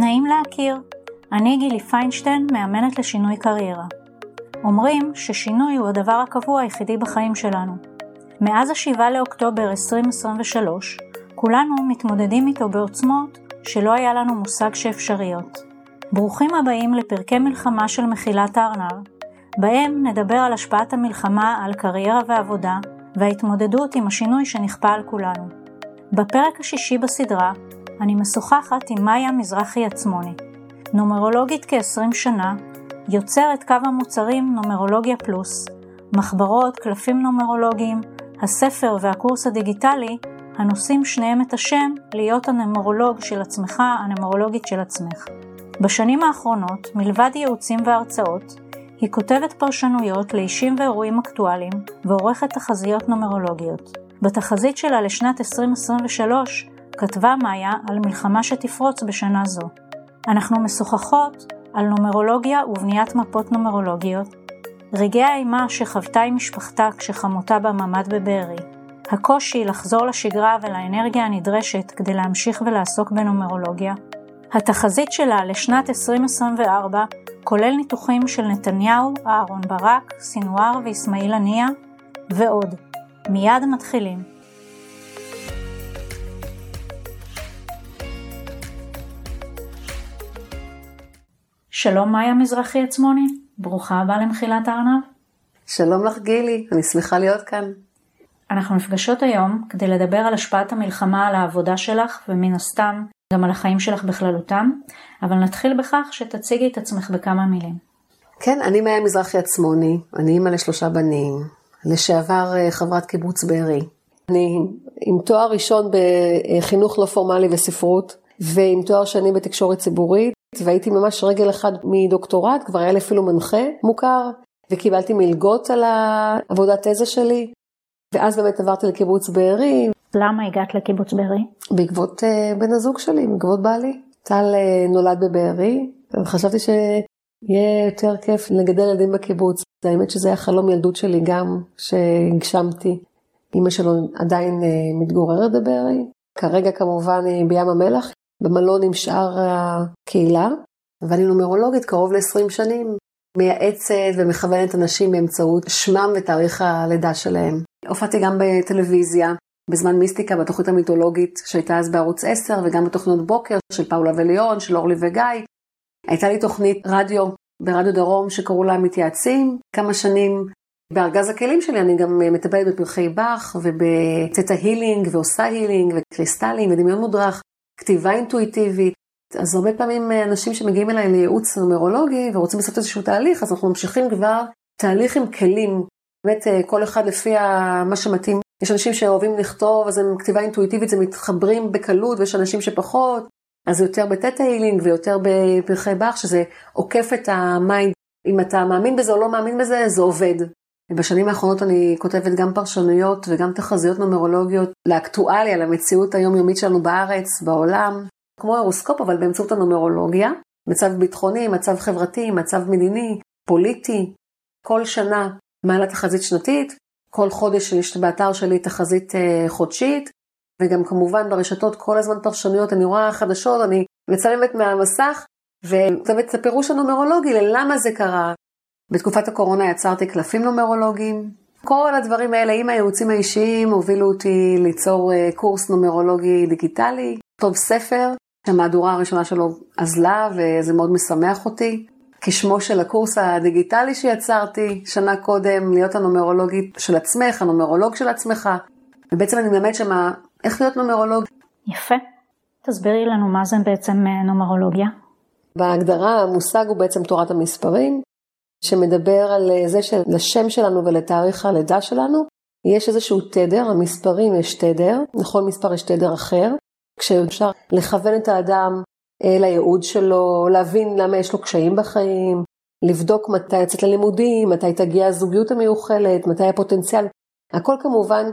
נעים להכיר, אני גילי פיינשטיין, מאמנת לשינוי קריירה. אומרים ששינוי הוא הדבר הקבוע היחידי בחיים שלנו. מאז ה-7 לאוקטובר 2023, כולנו מתמודדים איתו בעוצמות שלא היה לנו מושג שאפשריות. ברוכים הבאים לפרקי מלחמה של מחילת הארנב, בהם נדבר על השפעת המלחמה על קריירה ועבודה, וההתמודדות עם השינוי שנכפה על כולנו. בפרק השישי בסדרה, אני משוחחת עם מאיה מזרחי עצמוני, נומרולוגית כ-20 שנה, יוצרת קו המוצרים נומרולוגיה פלוס, מחברות, קלפים נומרולוגיים, הספר והקורס הדיגיטלי, הנושאים שניהם את השם להיות הנומרולוג של עצמך, הנומרולוגית של עצמך. בשנים האחרונות, מלבד ייעוצים והרצאות, היא כותבת פרשנויות לאישים ואירועים אקטואליים ועורכת תחזיות נומרולוגיות. בתחזית שלה לשנת 2023 כתבה מאיה על מלחמה שתפרוץ בשנה זו. אנחנו משוחחות על נומרולוגיה ובניית מפות נומרולוגיות, רגעי האימה שחוותה עם משפחתה כשחמותה בממ"ד בבארי, הקושי לחזור לשגרה ולאנרגיה הנדרשת כדי להמשיך ולעסוק בנומרולוגיה, התחזית שלה לשנת 2024 כולל ניתוחים של נתניהו, אהרון ברק, סינואר ואסמאעיל הנייה, ועוד. מיד מתחילים. שלום מאיה מזרחי עצמוני, ברוכה הבאה למחילת הארנב. שלום לך גילי, אני שמחה להיות כאן. אנחנו נפגשות היום כדי לדבר על השפעת המלחמה על העבודה שלך, ומן הסתם גם על החיים שלך בכללותם, אבל נתחיל בכך שתציגי את עצמך בכמה מילים. כן, אני מאיה מזרחי עצמוני, אני אימא לשלושה בנים, לשעבר אה, חברת קיבוץ בארי. אני עם תואר ראשון בחינוך לא פורמלי וספרות, ועם תואר שני בתקשורת ציבורית, והייתי ממש רגל אחד מדוקטורט, כבר היה לי אפילו מנחה מוכר, וקיבלתי מלגות על העבודת תזה שלי, ואז באמת עברתי לקיבוץ בארי. למה הגעת לקיבוץ בארי? בעקבות uh, בן הזוג שלי, בעקבות בעלי. טל uh, נולד בבארי, וחשבתי שיהיה יותר כיף לגדל ילדים בקיבוץ. האמת שזה היה חלום ילדות שלי גם, שהגשמתי. אימא שלו עדיין uh, מתגוררת בבארי. כרגע כמובן היא בים המלח, במלון עם שאר הקהילה, ואני נומרולוגית קרוב ל-20 שנים, מייעצת ומכוונת אנשים באמצעות שמם ותאריך הלידה שלהם. הופעתי גם בטלוויזיה, בזמן מיסטיקה, בתוכנית המיתולוגית שהייתה אז בערוץ 10, וגם בתוכניות בוקר של פאולה וליון, של אורלי וגיא. הייתה לי תוכנית רדיו ברדיו דרום שקראו לה מתייעצים, כמה שנים. בארגז הכלים שלי אני גם מטפלת בפרחי באך ובצטע הילינג ועושה הילינג וקריסטלים ודמיון מודרך, כתיבה אינטואיטיבית. אז הרבה פעמים אנשים שמגיעים אליי לייעוץ נומרולוגי ורוצים לעשות איזשהו תהליך, אז אנחנו ממשיכים כבר תהליך עם כלים באמת אה, כל אחד לפי מה שמתאים. יש אנשים שאוהבים לכתוב, אז הם כתיבה אינטואיטיבית, זה מתחברים בקלות, ויש אנשים שפחות, אז זה יותר ב theta healing ויותר בפרחי באך, שזה עוקף את המיינד. אם אתה מאמין בזה או לא מאמין בזה, זה עובד. בשנים האחרונות אני כותבת גם פרשנויות וגם תחזיות נומרולוגיות לאקטואליה, למציאות היומיומית שלנו בארץ, בעולם, כמו הורוסקופ, אבל באמצעות הנומרולוגיה. מצב ביטחוני, מצב חברתי, מצב מדיני, פוליטי. כל שנה מעלה תחזית שנתית, כל חודש יש באתר שלי תחזית אה, חודשית, וגם כמובן ברשתות כל הזמן פרשנויות, אני רואה חדשות, אני מצלמת מהמסך, וכותבת את הפירוש הנומרולוגי ללמה זה קרה. בתקופת הקורונה יצרתי קלפים נומרולוגיים. כל הדברים האלה עם הייעוצים האישיים הובילו אותי ליצור אה, קורס נומרולוגי דיגיטלי, לכתוב ספר, שהמהדורה הראשונה שלו אזלה וזה מאוד משמח אותי. כשמו של הקורס הדיגיטלי שיצרתי שנה קודם, להיות הנומרולוגית של עצמך, הנומרולוג של עצמך, ובעצם אני מלמד שמה, איך להיות נומרולוג. יפה. תסבירי לנו מה זה בעצם אה, נומרולוגיה. בהגדרה המושג הוא בעצם תורת המספרים, שמדבר על אה, זה שלשם שלנו ולתאריך הלידה שלנו יש איזשהו תדר, המספרים יש תדר, לכל מספר יש תדר אחר, כשאפשר לכוון את האדם אה, לייעוד שלו, להבין למה יש לו קשיים בחיים, לבדוק מתי יצאת ללימודים, מתי תגיע הזוגיות המיוחלת, מתי הפוטנציאל. הכל כמובן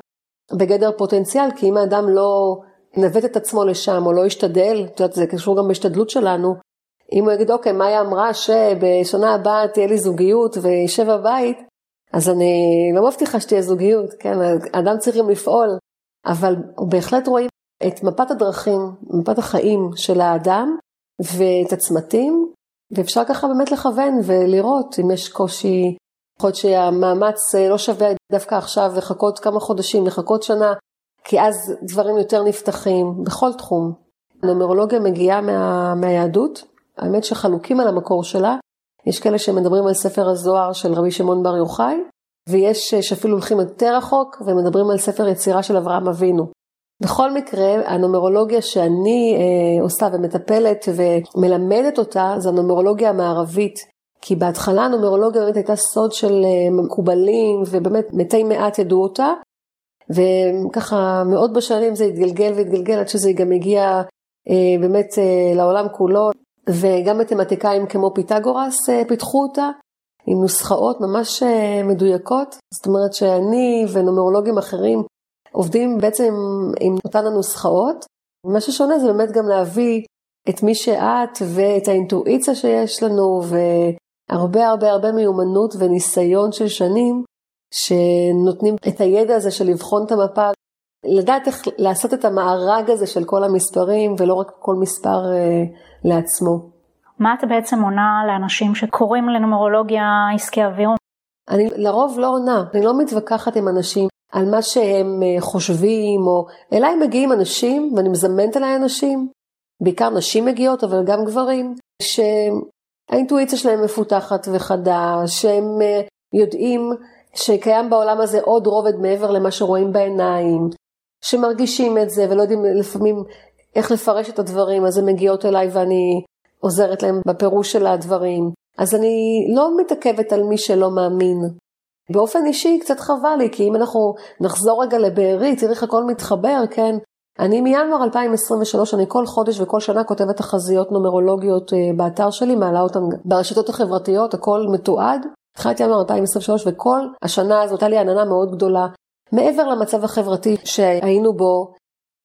בגדר פוטנציאל, כי אם האדם לא ינווט את עצמו לשם או לא ישתדל, את יודעת, זה קשור גם בהשתדלות שלנו, אם הוא יגיד, אוקיי, מאיה אמרה שבשנה הבאה תהיה לי זוגיות וישב בבית, אז אני לא מבטיחה שתהיה זוגיות, כן, האדם צריך גם לפעול, אבל בהחלט רואים את מפת הדרכים, מפת החיים של האדם, ואת הצמתים, ואפשר ככה באמת לכוון ולראות אם יש קושי, יכול להיות שהמאמץ אה, לא שווה דווקא עכשיו לחכות כמה חודשים, לחכות שנה, כי אז דברים יותר נפתחים בכל תחום. הנומרולוגיה מגיעה מה, מהיהדות, האמת שחלוקים על המקור שלה, יש כאלה שמדברים על ספר הזוהר של רבי שמעון בר יוחאי, ויש שאפילו הולכים יותר רחוק ומדברים על ספר יצירה של אברהם אבינו. בכל מקרה, הנומרולוגיה שאני אה, עושה ומטפלת ומלמדת אותה, זה הנומרולוגיה המערבית. כי בהתחלה הנומרולוגיה באמת הייתה סוד של אה, מקובלים, ובאמת מתי מעט ידעו אותה. וככה מאות בשנים זה התגלגל והתגלגל עד שזה גם הגיע אה, באמת אה, לעולם כולו. וגם מתמטיקאים כמו פיתגורס אה, פיתחו אותה, עם נוסחאות ממש אה, מדויקות. זאת אומרת שאני ונומרולוגים אחרים עובדים בעצם עם אותן הנוסחאות. מה ששונה זה באמת גם להביא את מי שאת ואת האינטואיציה שיש לנו והרבה הרבה הרבה מיומנות וניסיון של שנים שנותנים את הידע הזה של לבחון את המפה, לדעת איך לעשות את המארג הזה של כל המספרים ולא רק כל מספר אה, לעצמו. מה את בעצם עונה לאנשים שקוראים לנומרולוגיה עסקי אווירון? אני לרוב לא עונה, אני לא מתווכחת עם אנשים על מה שהם אה, חושבים, או אליי מגיעים אנשים, ואני מזמנת אליי אנשים, בעיקר נשים מגיעות, אבל גם גברים, שהאינטואיציה שלהם מפותחת וחדה, שהם אה, יודעים שקיים בעולם הזה עוד רובד מעבר למה שרואים בעיניים, שמרגישים את זה ולא יודעים לפעמים איך לפרש את הדברים, אז הן מגיעות אליי ואני עוזרת להם בפירוש של הדברים. אז אני לא מתעכבת על מי שלא מאמין. באופן אישי קצת חבל לי, כי אם אנחנו נחזור רגע לבארי, תראי איך הכל מתחבר, כן? אני מינואר 2023, אני כל חודש וכל שנה כותבת תחזיות נומרולוגיות אה, באתר שלי, מעלה אותן ברשתות החברתיות, הכל מתועד. התחלתי ינואר 2023 וכל השנה הזאת הייתה לי עננה מאוד גדולה. מעבר למצב החברתי שהיינו בו,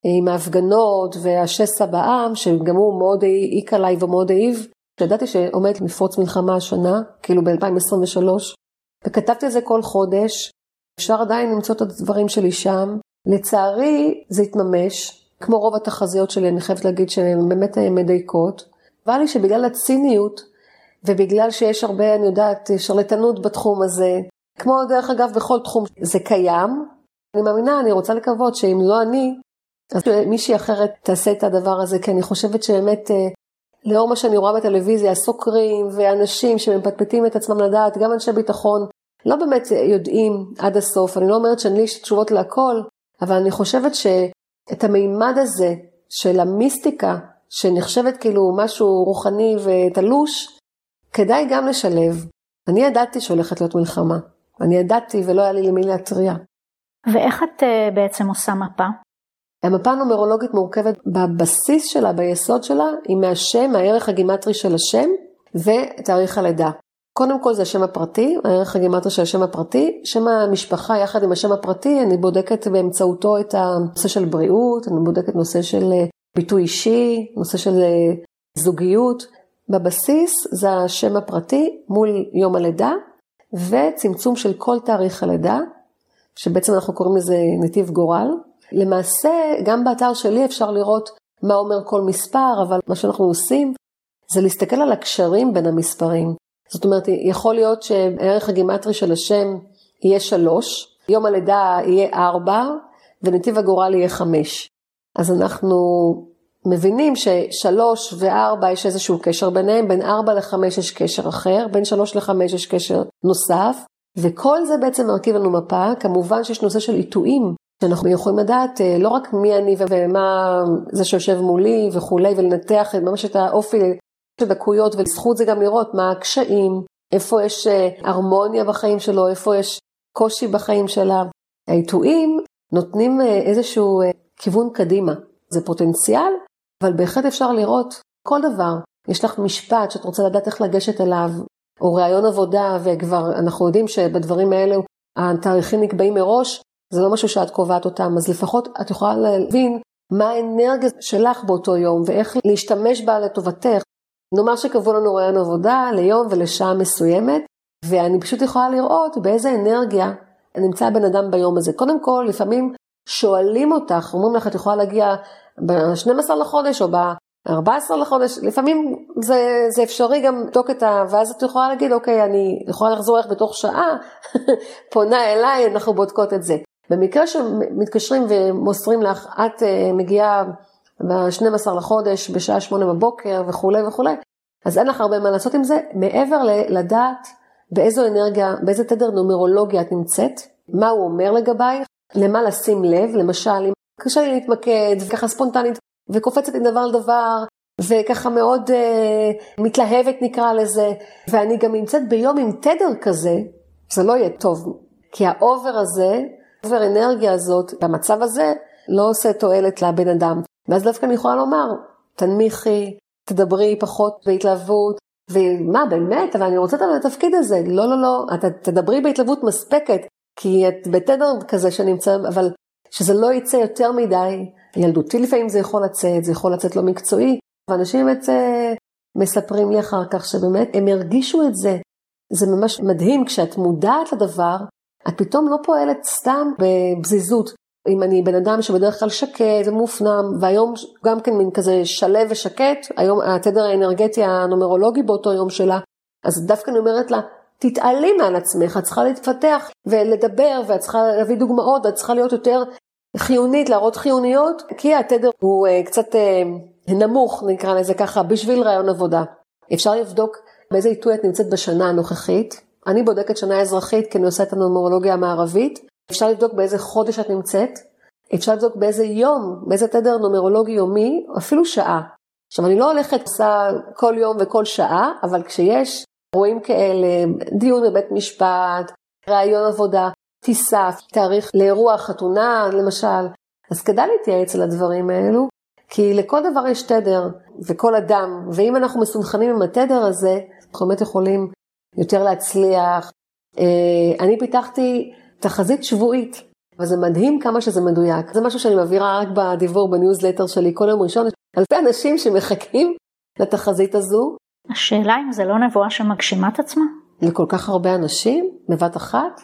עם ההפגנות והשסע בעם, שגם הוא מאוד העיק עליי ומאוד העיב, שידעתי שעומדת לפרוץ מלחמה השנה, כאילו ב-2023, וכתבתי על זה כל חודש, אפשר עדיין למצוא את הדברים שלי שם. לצערי זה התממש, כמו רוב התחזיות שלי, אני חייבת להגיד שהן באמת מדייקות. והיה לי שבגלל הציניות, ובגלל שיש הרבה, אני יודעת, שרלטנות בתחום הזה, כמו דרך אגב בכל תחום, זה קיים. אני מאמינה, אני רוצה לקוות שאם לא אני, אז מישהי אחרת תעשה את הדבר הזה, כי אני חושבת שבאמת, אה, לאור מה שאני רואה בטלוויזיה, סוקרים ואנשים שמפטפטים את עצמם לדעת, גם אנשי ביטחון, לא באמת יודעים עד הסוף. אני לא אומרת שאני יש תשובות להכל, אבל אני חושבת שאת המימד הזה של המיסטיקה, שנחשבת כאילו משהו רוחני ותלוש, כדאי גם לשלב. אני ידעתי שהולכת להיות מלחמה. אני ידעתי ולא היה לי למי להתריע. ואיך את uh, בעצם עושה מפה? המפה הנומרולוגית מורכבת בבסיס שלה, ביסוד שלה, היא מהשם, הערך הגימטרי של השם ותאריך הלידה. קודם כל זה השם הפרטי, הערך הגימטרי של השם הפרטי, שם המשפחה יחד עם השם הפרטי, אני בודקת באמצעותו את הנושא של בריאות, אני בודקת נושא של אה, ביטוי אישי, נושא של אה, זוגיות. בבסיס זה השם הפרטי מול יום הלידה, וצמצום של כל תאריך הלידה, שבעצם אנחנו קוראים לזה נתיב גורל. למעשה, גם באתר שלי אפשר לראות מה אומר כל מספר, אבל מה שאנחנו עושים זה להסתכל על הקשרים בין המספרים. זאת אומרת, יכול להיות שערך הגימטרי של השם יהיה שלוש, יום הלידה יהיה ארבע, ונתיב הגורל יהיה חמש. אז אנחנו מבינים ששלוש וארבע יש איזשהו קשר ביניהם, בין ארבע לחמש יש קשר אחר, בין שלוש לחמש יש קשר נוסף, וכל זה בעצם מרכיב לנו מפה, כמובן שיש נושא של עיתויים, שאנחנו יכולים לדעת אה, לא רק מי אני ומה זה שיושב מולי וכולי, ולנתח ממש את האופי של דקויות, ולזכות זה גם לראות מה הקשיים, איפה יש אה, הרמוניה בחיים שלו, איפה יש קושי בחיים שלה. העיתויים נותנים אה, איזשהו כיוון קדימה. זה פוטנציאל, אבל בהחלט אפשר לראות כל דבר. יש לך משפט שאת רוצה לדעת איך לגשת אליו, או ראיון עבודה, וכבר אנחנו יודעים שבדברים האלו התאריכים נקבעים מראש, זה לא משהו שאת קובעת אותם, אז לפחות את יכולה להבין מה האנרגיה שלך באותו יום, ואיך להשתמש בה לטובתך. נאמר שקבעו לנו ראיון עבודה ליום ולשעה מסוימת, ואני פשוט יכולה לראות באיזה אנרגיה נמצא הבן אדם ביום הזה. קודם כל, לפעמים שואלים אותך, אומרים לך, את יכולה להגיע ב-12 לחודש או 14 לחודש, לפעמים זה, זה אפשרי גם לבדוק את ה... ואז את יכולה להגיד, אוקיי, אני יכולה לחזור איך בתוך שעה, פונה אליי, אנחנו בודקות את זה. במקרה שמתקשרים ומוסרים לך, את uh, מגיעה ב-12 לחודש בשעה 8 בבוקר וכולי וכולי, אז אין לך הרבה מה לעשות עם זה, מעבר לדעת באיזו אנרגיה, באיזה תדר נומרולוגיה את נמצאת, מה הוא אומר לגבייך, למה לשים לב, למשל, אם קשה לי להתמקד, ככה ספונטנית, וקופצת מדבר לדבר, וככה מאוד אה, מתלהבת נקרא לזה, ואני גם נמצאת ביום עם תדר כזה, זה לא יהיה טוב, כי ה over הזה, ה over אנרגיה הזאת, במצב הזה, לא עושה תועלת לבן אדם. ואז דווקא אני יכולה לומר, תנמיכי, תדברי פחות בהתלהבות, ומה באמת, אבל אני רוצה את התפקיד הזה, לא, לא, לא, את תדברי בהתלהבות מספקת, כי את בתדר כזה שנמצא, אבל שזה לא יצא יותר מדי, ילדותי לפעמים זה יכול לצאת, זה יכול לצאת לא מקצועי, ואנשים באמת אה, מספרים לי אחר כך שבאמת הם הרגישו את זה. זה ממש מדהים, כשאת מודעת לדבר, את פתאום לא פועלת סתם בבזיזות. אם אני בן אדם שבדרך כלל שקט ומופנם, והיום גם כן מין כזה שלו ושקט, היום התדר האנרגטי הנומרולוגי באותו יום שלה, אז דווקא אני אומרת לה, תתעלי מעל עצמך, את צריכה להתפתח ולדבר, ואת צריכה להביא דוגמאות, ואת צריכה להיות יותר חיונית, להראות חיוניות, כי התדר הוא uh, קצת uh, נמוך, נקרא לזה ככה, בשביל רעיון עבודה. אפשר לבדוק באיזה עיתוי את נמצאת בשנה הנוכחית. אני בודקת שנה אזרחית כי אני עושה את הנומרולוגיה המערבית. אפשר לבדוק באיזה חודש את נמצאת. אפשר לבדוק באיזה יום, באיזה תדר נומרולוגי יומי, אפילו שעה. עכשיו, אני לא הולכת לעשה כל יום וכל שעה, אבל כשיש אירועים כאלה, דיון בבית משפט, ראיון עבודה, טיסה, תאריך לאירוע חתונה למשל, אז כדאי להתייעץ על הדברים האלו, כי לכל דבר יש תדר, וכל אדם, ואם אנחנו מסונכנים עם התדר הזה, אנחנו באמת יכולים יותר להצליח. אה, אני פיתחתי תחזית שבועית, וזה מדהים כמה שזה מדויק. זה משהו שאני מעבירה רק בדיבור בניוזלטר שלי כל יום ראשון, אלפי אנשים שמחכים לתחזית הזו. השאלה אם זה לא נבואה שמגשימה את עצמה? לכל כך הרבה אנשים, בבת אחת?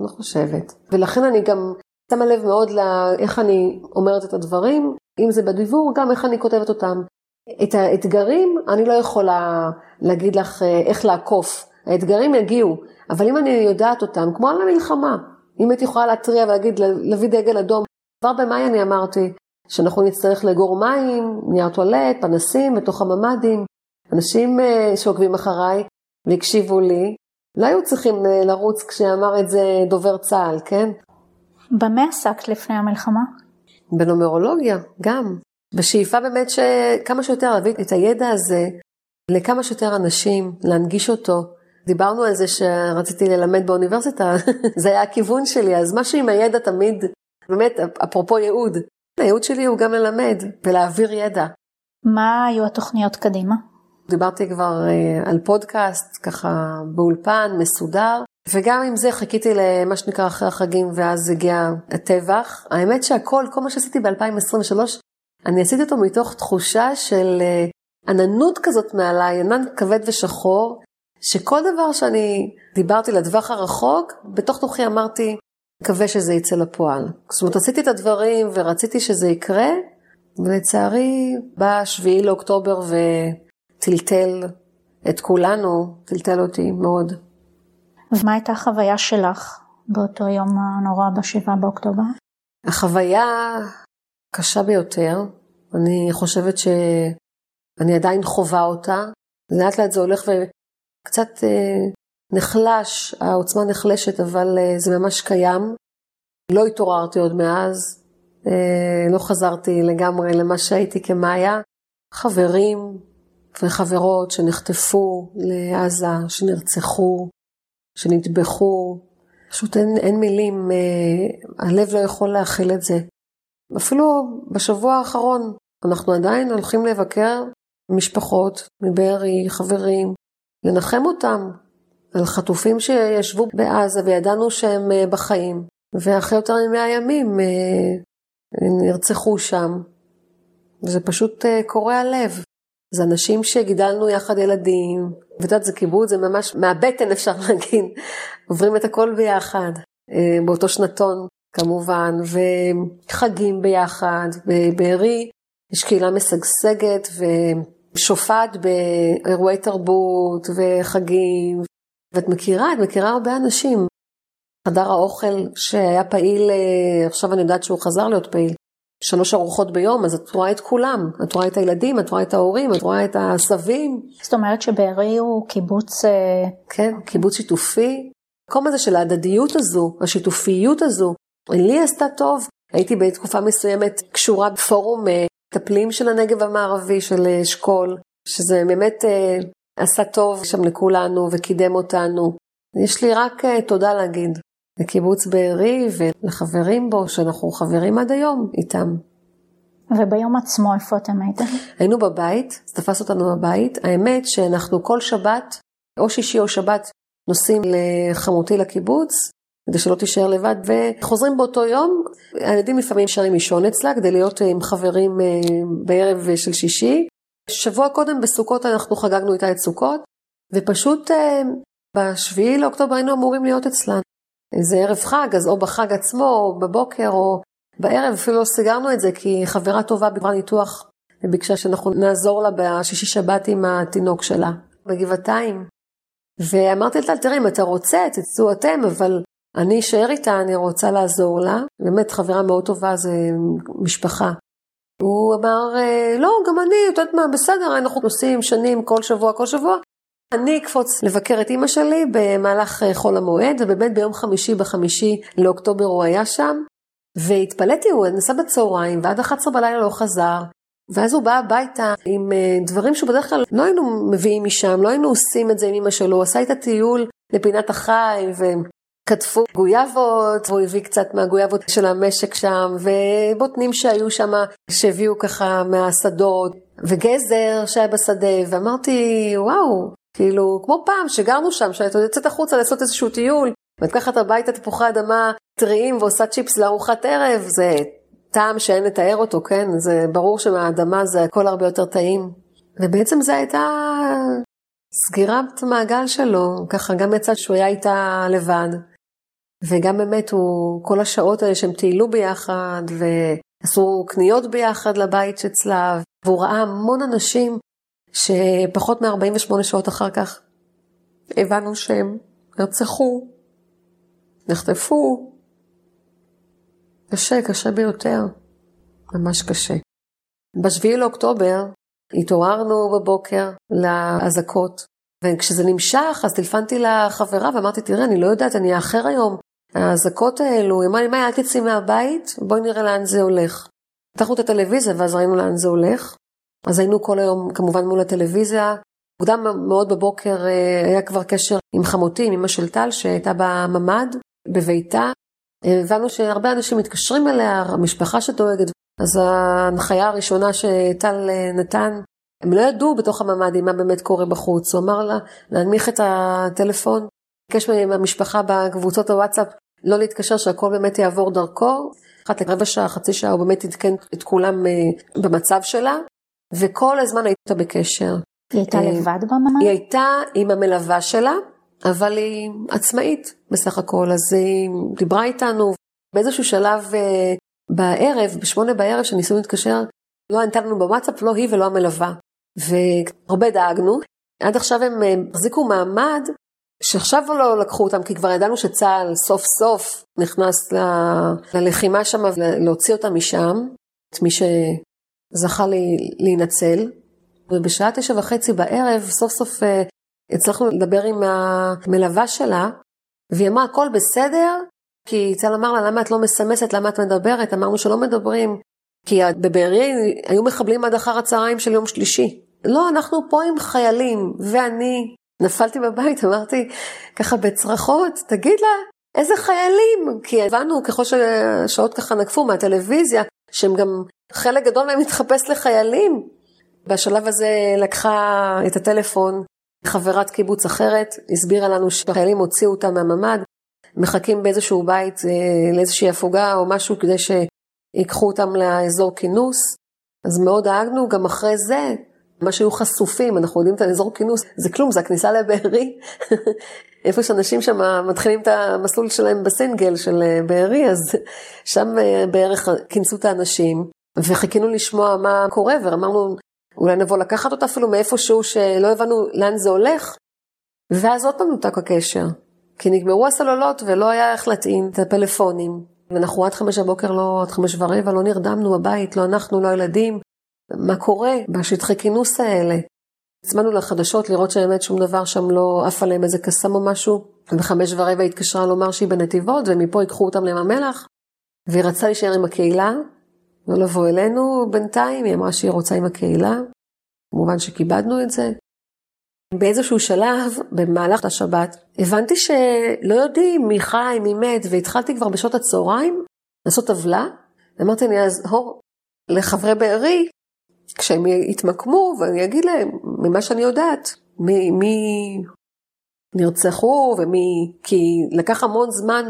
לא חושבת. ולכן אני גם שמה לב מאוד לאיך אני אומרת את הדברים, אם זה בדיבור, גם איך אני כותבת אותם. את האתגרים, אני לא יכולה להגיד לך אה, איך לעקוף. האתגרים יגיעו, אבל אם אני יודעת אותם, כמו על המלחמה, אם הייתי יכולה להתריע ולהגיד, להביא דגל אדום, כבר במאי אני אמרתי שאנחנו נצטרך לאגור מים, נייר טואלט, פנסים בתוך הממ"דים. אנשים אה, שעוקבים אחריי והקשיבו לי, לא היו צריכים לרוץ כשאמר את זה דובר צה"ל, כן? במה עסקת לפני המלחמה? בנומרולוגיה, גם. בשאיפה באמת שכמה שיותר להביא את הידע הזה לכמה שיותר אנשים, להנגיש אותו. דיברנו על זה שרציתי ללמד באוניברסיטה, זה היה הכיוון שלי, אז משהו עם הידע תמיד, באמת, אפרופו ייעוד, הייעוד שלי הוא גם ללמד ולהעביר ידע. מה היו התוכניות קדימה? דיברתי כבר אה, על פודקאסט, ככה באולפן, מסודר, וגם עם זה חיכיתי למה שנקרא אחרי החגים, ואז הגיע הטבח. האמת שהכל, כל מה שעשיתי ב-2023, אני עשיתי אותו מתוך תחושה של אה, עננות כזאת מעליי, ענן כבד ושחור, שכל דבר שאני דיברתי לטווח הרחוק, בתוך תוכי אמרתי, מקווה שזה יצא לפועל. זאת אומרת, עשיתי את הדברים ורציתי שזה יקרה, ולצערי בא 7 לאוקטובר וטלטל את כולנו, טלטל אותי מאוד. ומה הייתה החוויה שלך באותו יום הנורא ב-7 באוקטובר? החוויה קשה ביותר. אני חושבת שאני עדיין חווה אותה. לאט לאט זה הולך וקצת אה, נחלש, העוצמה נחלשת, אבל אה, זה ממש קיים. לא התעוררתי עוד מאז, אה, לא חזרתי לגמרי למה שהייתי כמאיה. חברים וחברות שנחטפו לעזה, שנרצחו, שנטבחו, פשוט אין, אין מילים, הלב לא יכול להכיל את זה. אפילו בשבוע האחרון אנחנו עדיין הולכים לבקר משפחות מבארי, חברים, לנחם אותם על חטופים שישבו בעזה וידענו שהם אה, בחיים, ואחרי יותר ממאה ימים אה, נרצחו שם. זה פשוט אה, קורע לב. זה אנשים שגידלנו יחד ילדים, ואת יודעת, זה קיבוץ, זה ממש מהבטן אפשר להגיד, עוברים את הכל ביחד, באותו שנתון כמובן, וחגים ביחד, בבארי יש קהילה משגשגת ושופעת באירועי תרבות וחגים, ואת מכירה, את מכירה הרבה אנשים. חדר האוכל שהיה פעיל, אה, עכשיו אני יודעת שהוא חזר להיות פעיל, שלוש ארוחות ביום, אז את רואה את כולם, את רואה את הילדים, את רואה את ההורים, את רואה את הסבים. זאת אומרת שבארי הוא קיבוץ... אה, כן, קיבוץ שיתופי. המקום הזה של ההדדיות הזו, השיתופיות הזו, לי עשתה טוב. הייתי בתקופה מסוימת קשורה בפורום אה, מטפלים של הנגב המערבי, של אשכול, שזה באמת עשה טוב שם לכולנו וקידם אותנו. יש לי רק תודה להגיד. לקיבוץ בארי ולחברים בו, שאנחנו חברים עד היום איתם. וביום עצמו איפה אתם הייתם? היינו בבית, זה תפס אותנו בבית. האמת שאנחנו כל שבת, או שישי או שבת, נוסעים לחמותי לקיבוץ, כדי שלא תישאר לבד, וחוזרים באותו יום. הילדים לפעמים נשארים לישון אצלה, כדי להיות עם חברים אה, בערב של שישי. שבוע קודם בסוכות אנחנו חגגנו איתה את סוכות, ופשוט אה, בשביעי לאוקטובר היינו אמורים להיות אצלה. זה ערב חג, אז או בחג עצמו, או בבוקר, או בערב, אפילו לא סגרנו את זה, כי חברה טובה בגלל ניתוח, וביקשה שאנחנו נעזור לה בשישי שבת עם התינוק שלה, בגבעתיים. ואמרתי לה, תראי, אם אתה רוצה, תצאו אתם, אבל אני אשאר איתה, אני רוצה לעזור לה. באמת, חברה מאוד טובה, זה משפחה. הוא אמר, אה, לא, גם אני, את יודעת מה, בסדר, אנחנו נוסעים שנים כל שבוע, כל שבוע, אני אקפוץ לבקר את אימא שלי במהלך אה, חול המועד, ובאמת ביום חמישי בחמישי לאוקטובר הוא היה שם, והתפלאתי, הוא נסע בצהריים, ועד 11 בלילה לא חזר, ואז הוא בא הביתה עם אה, דברים שבדרך כלל לא היינו מביאים משם, לא היינו עושים את זה עם אמא שלו, הוא עשה איתה טיול לפינת החי, וכתבו גויאבות, והוא הביא קצת מהגויאבות של המשק שם, ובוטנים שהיו שם, שהביאו ככה מהשדות, וגזר שהיה בשדה, ואמרתי, וואו, כאילו, כמו פעם שגרנו שם, שאת יוצאת החוצה לעשות איזשהו טיול, ואת לקחת הביתה תפוחי אדמה טריים ועושה צ'יפס לארוחת ערב, זה טעם שאין לתאר אותו, כן? זה ברור שמהאדמה זה הכל הרבה יותר טעים. ובעצם זו הייתה סגירת מעגל שלו, ככה גם יצא שהוא היה איתה לבד. וגם באמת הוא, כל השעות האלה שהם טיילו ביחד, ועשו קניות ביחד לבית שאצלה, והוא ראה המון אנשים שפחות מ-48 שעות אחר כך הבנו שהם נרצחו, נחטפו. קשה, קשה ביותר. ממש קשה. ב-7 לאוקטובר התעוררנו בבוקר לאזעקות, וכשזה נמשך אז טלפנתי לחברה ואמרתי, תראה, אני לא יודעת, אני אאחר היום. האזעקות האלו, היא אמרה לי, מה, אל תצאי מהבית, בואי נראה לאן זה הולך. פתחנו את הטלוויזיה ואז ראינו לאן זה הולך. אז היינו כל היום כמובן מול הטלוויזיה. מוקדם מאוד בבוקר אה, היה כבר קשר עם חמותי, עם אמא של טל, שהייתה בממ"ד, בביתה. הבנו שהרבה אנשים מתקשרים אליה, המשפחה שדואגת. אז ההנחיה הראשונה שטל אה, נתן, הם לא ידעו בתוך הממ"דים מה באמת קורה בחוץ. הוא אמר לה להנמיך את הטלפון, ביקש מהמשפחה בקבוצות הוואטסאפ לא להתקשר, שהכל באמת יעבור דרכו. אחת לרבע שעה, חצי שעה, הוא באמת עדכן את כולם אה, במצב שלה. וכל הזמן הייתה בקשר. היא הייתה אה, לבד בממ"ד? היא הייתה עם המלווה שלה, אבל היא עצמאית בסך הכל, אז היא דיברה איתנו. באיזשהו שלב אה, בערב, בשמונה בערב, שניסינו להתקשר, לא ענתה לנו בוואטסאפ, לא היא ולא המלווה. והרבה דאגנו. עד עכשיו הם אה, החזיקו מעמד, שעכשיו לא לקחו אותם, כי כבר ידענו שצה"ל סוף סוף נכנס ל... ללחימה שם ולהוציא אותם משם, את מי זכה לי, להינצל, ובשעה תשע וחצי בערב סוף סוף uh, הצלחנו לדבר עם המלווה שלה, והיא אמרה הכל בסדר, כי צה"ל אמר לה למה את לא מסמסת, למה את מדברת, אמרנו שלא מדברים, כי בבארי היו מחבלים עד אחר הצהריים של יום שלישי. לא, אנחנו פה עם חיילים, ואני נפלתי בבית, אמרתי ככה בצרחות, תגיד לה, איזה חיילים? כי הבנו ככל שהשעות ככה נקפו מהטלוויזיה, שהם גם, חלק גדול מהם התחפש לחיילים. בשלב הזה לקחה את הטלפון חברת קיבוץ אחרת, הסבירה לנו שהחיילים הוציאו אותה מהממ"ד, מחכים באיזשהו בית אה, לאיזושהי הפוגה או משהו כדי שיקחו אותם לאזור כינוס. אז מאוד דאגנו, גם אחרי זה, מה שהיו חשופים, אנחנו יודעים את האזור כינוס, זה כלום, זה הכניסה לבארי. איפה שאנשים שם מתחילים את המסלול שלהם בסינגל של אה, בארי, אז שם אה, בערך כינסו את האנשים. וחיכינו לשמוע מה קורה, ואמרנו, אולי נבוא לקחת אותה אפילו מאיפשהו שלא הבנו לאן זה הולך. ואז עוד פעם נותק הקשר, כי נגמרו הסוללות ולא היה איך להטעין את הפלאפונים. ואנחנו עד חמש בבוקר, לא, עד חמש ורבע, לא נרדמנו בבית, לא אנחנו, לא הילדים. מה קורה בשטחי כינוס האלה? הצמדנו לחדשות לראות שבאמת שום דבר שם לא עף עליהם איזה קסם או משהו. בחמש ורבע התקשרה לומר שהיא בנתיבות, ומפה ייקחו אותם לים המלח. והיא רצתה להישאר עם הקהילה, לא לבוא אלינו בינתיים, היא אמרה שהיא רוצה עם הקהילה. כמובן שכיבדנו את זה. באיזשהו שלב, במהלך השבת, הבנתי שלא יודעים מי חי, מי מת, והתחלתי כבר בשעות הצהריים לעשות טבלה. אמרתי, אני אעזור לחברי בארי, כשהם יתמקמו, ואני אגיד להם, ממה שאני יודעת, מי, מי נרצחו ומי... כי לקח המון זמן,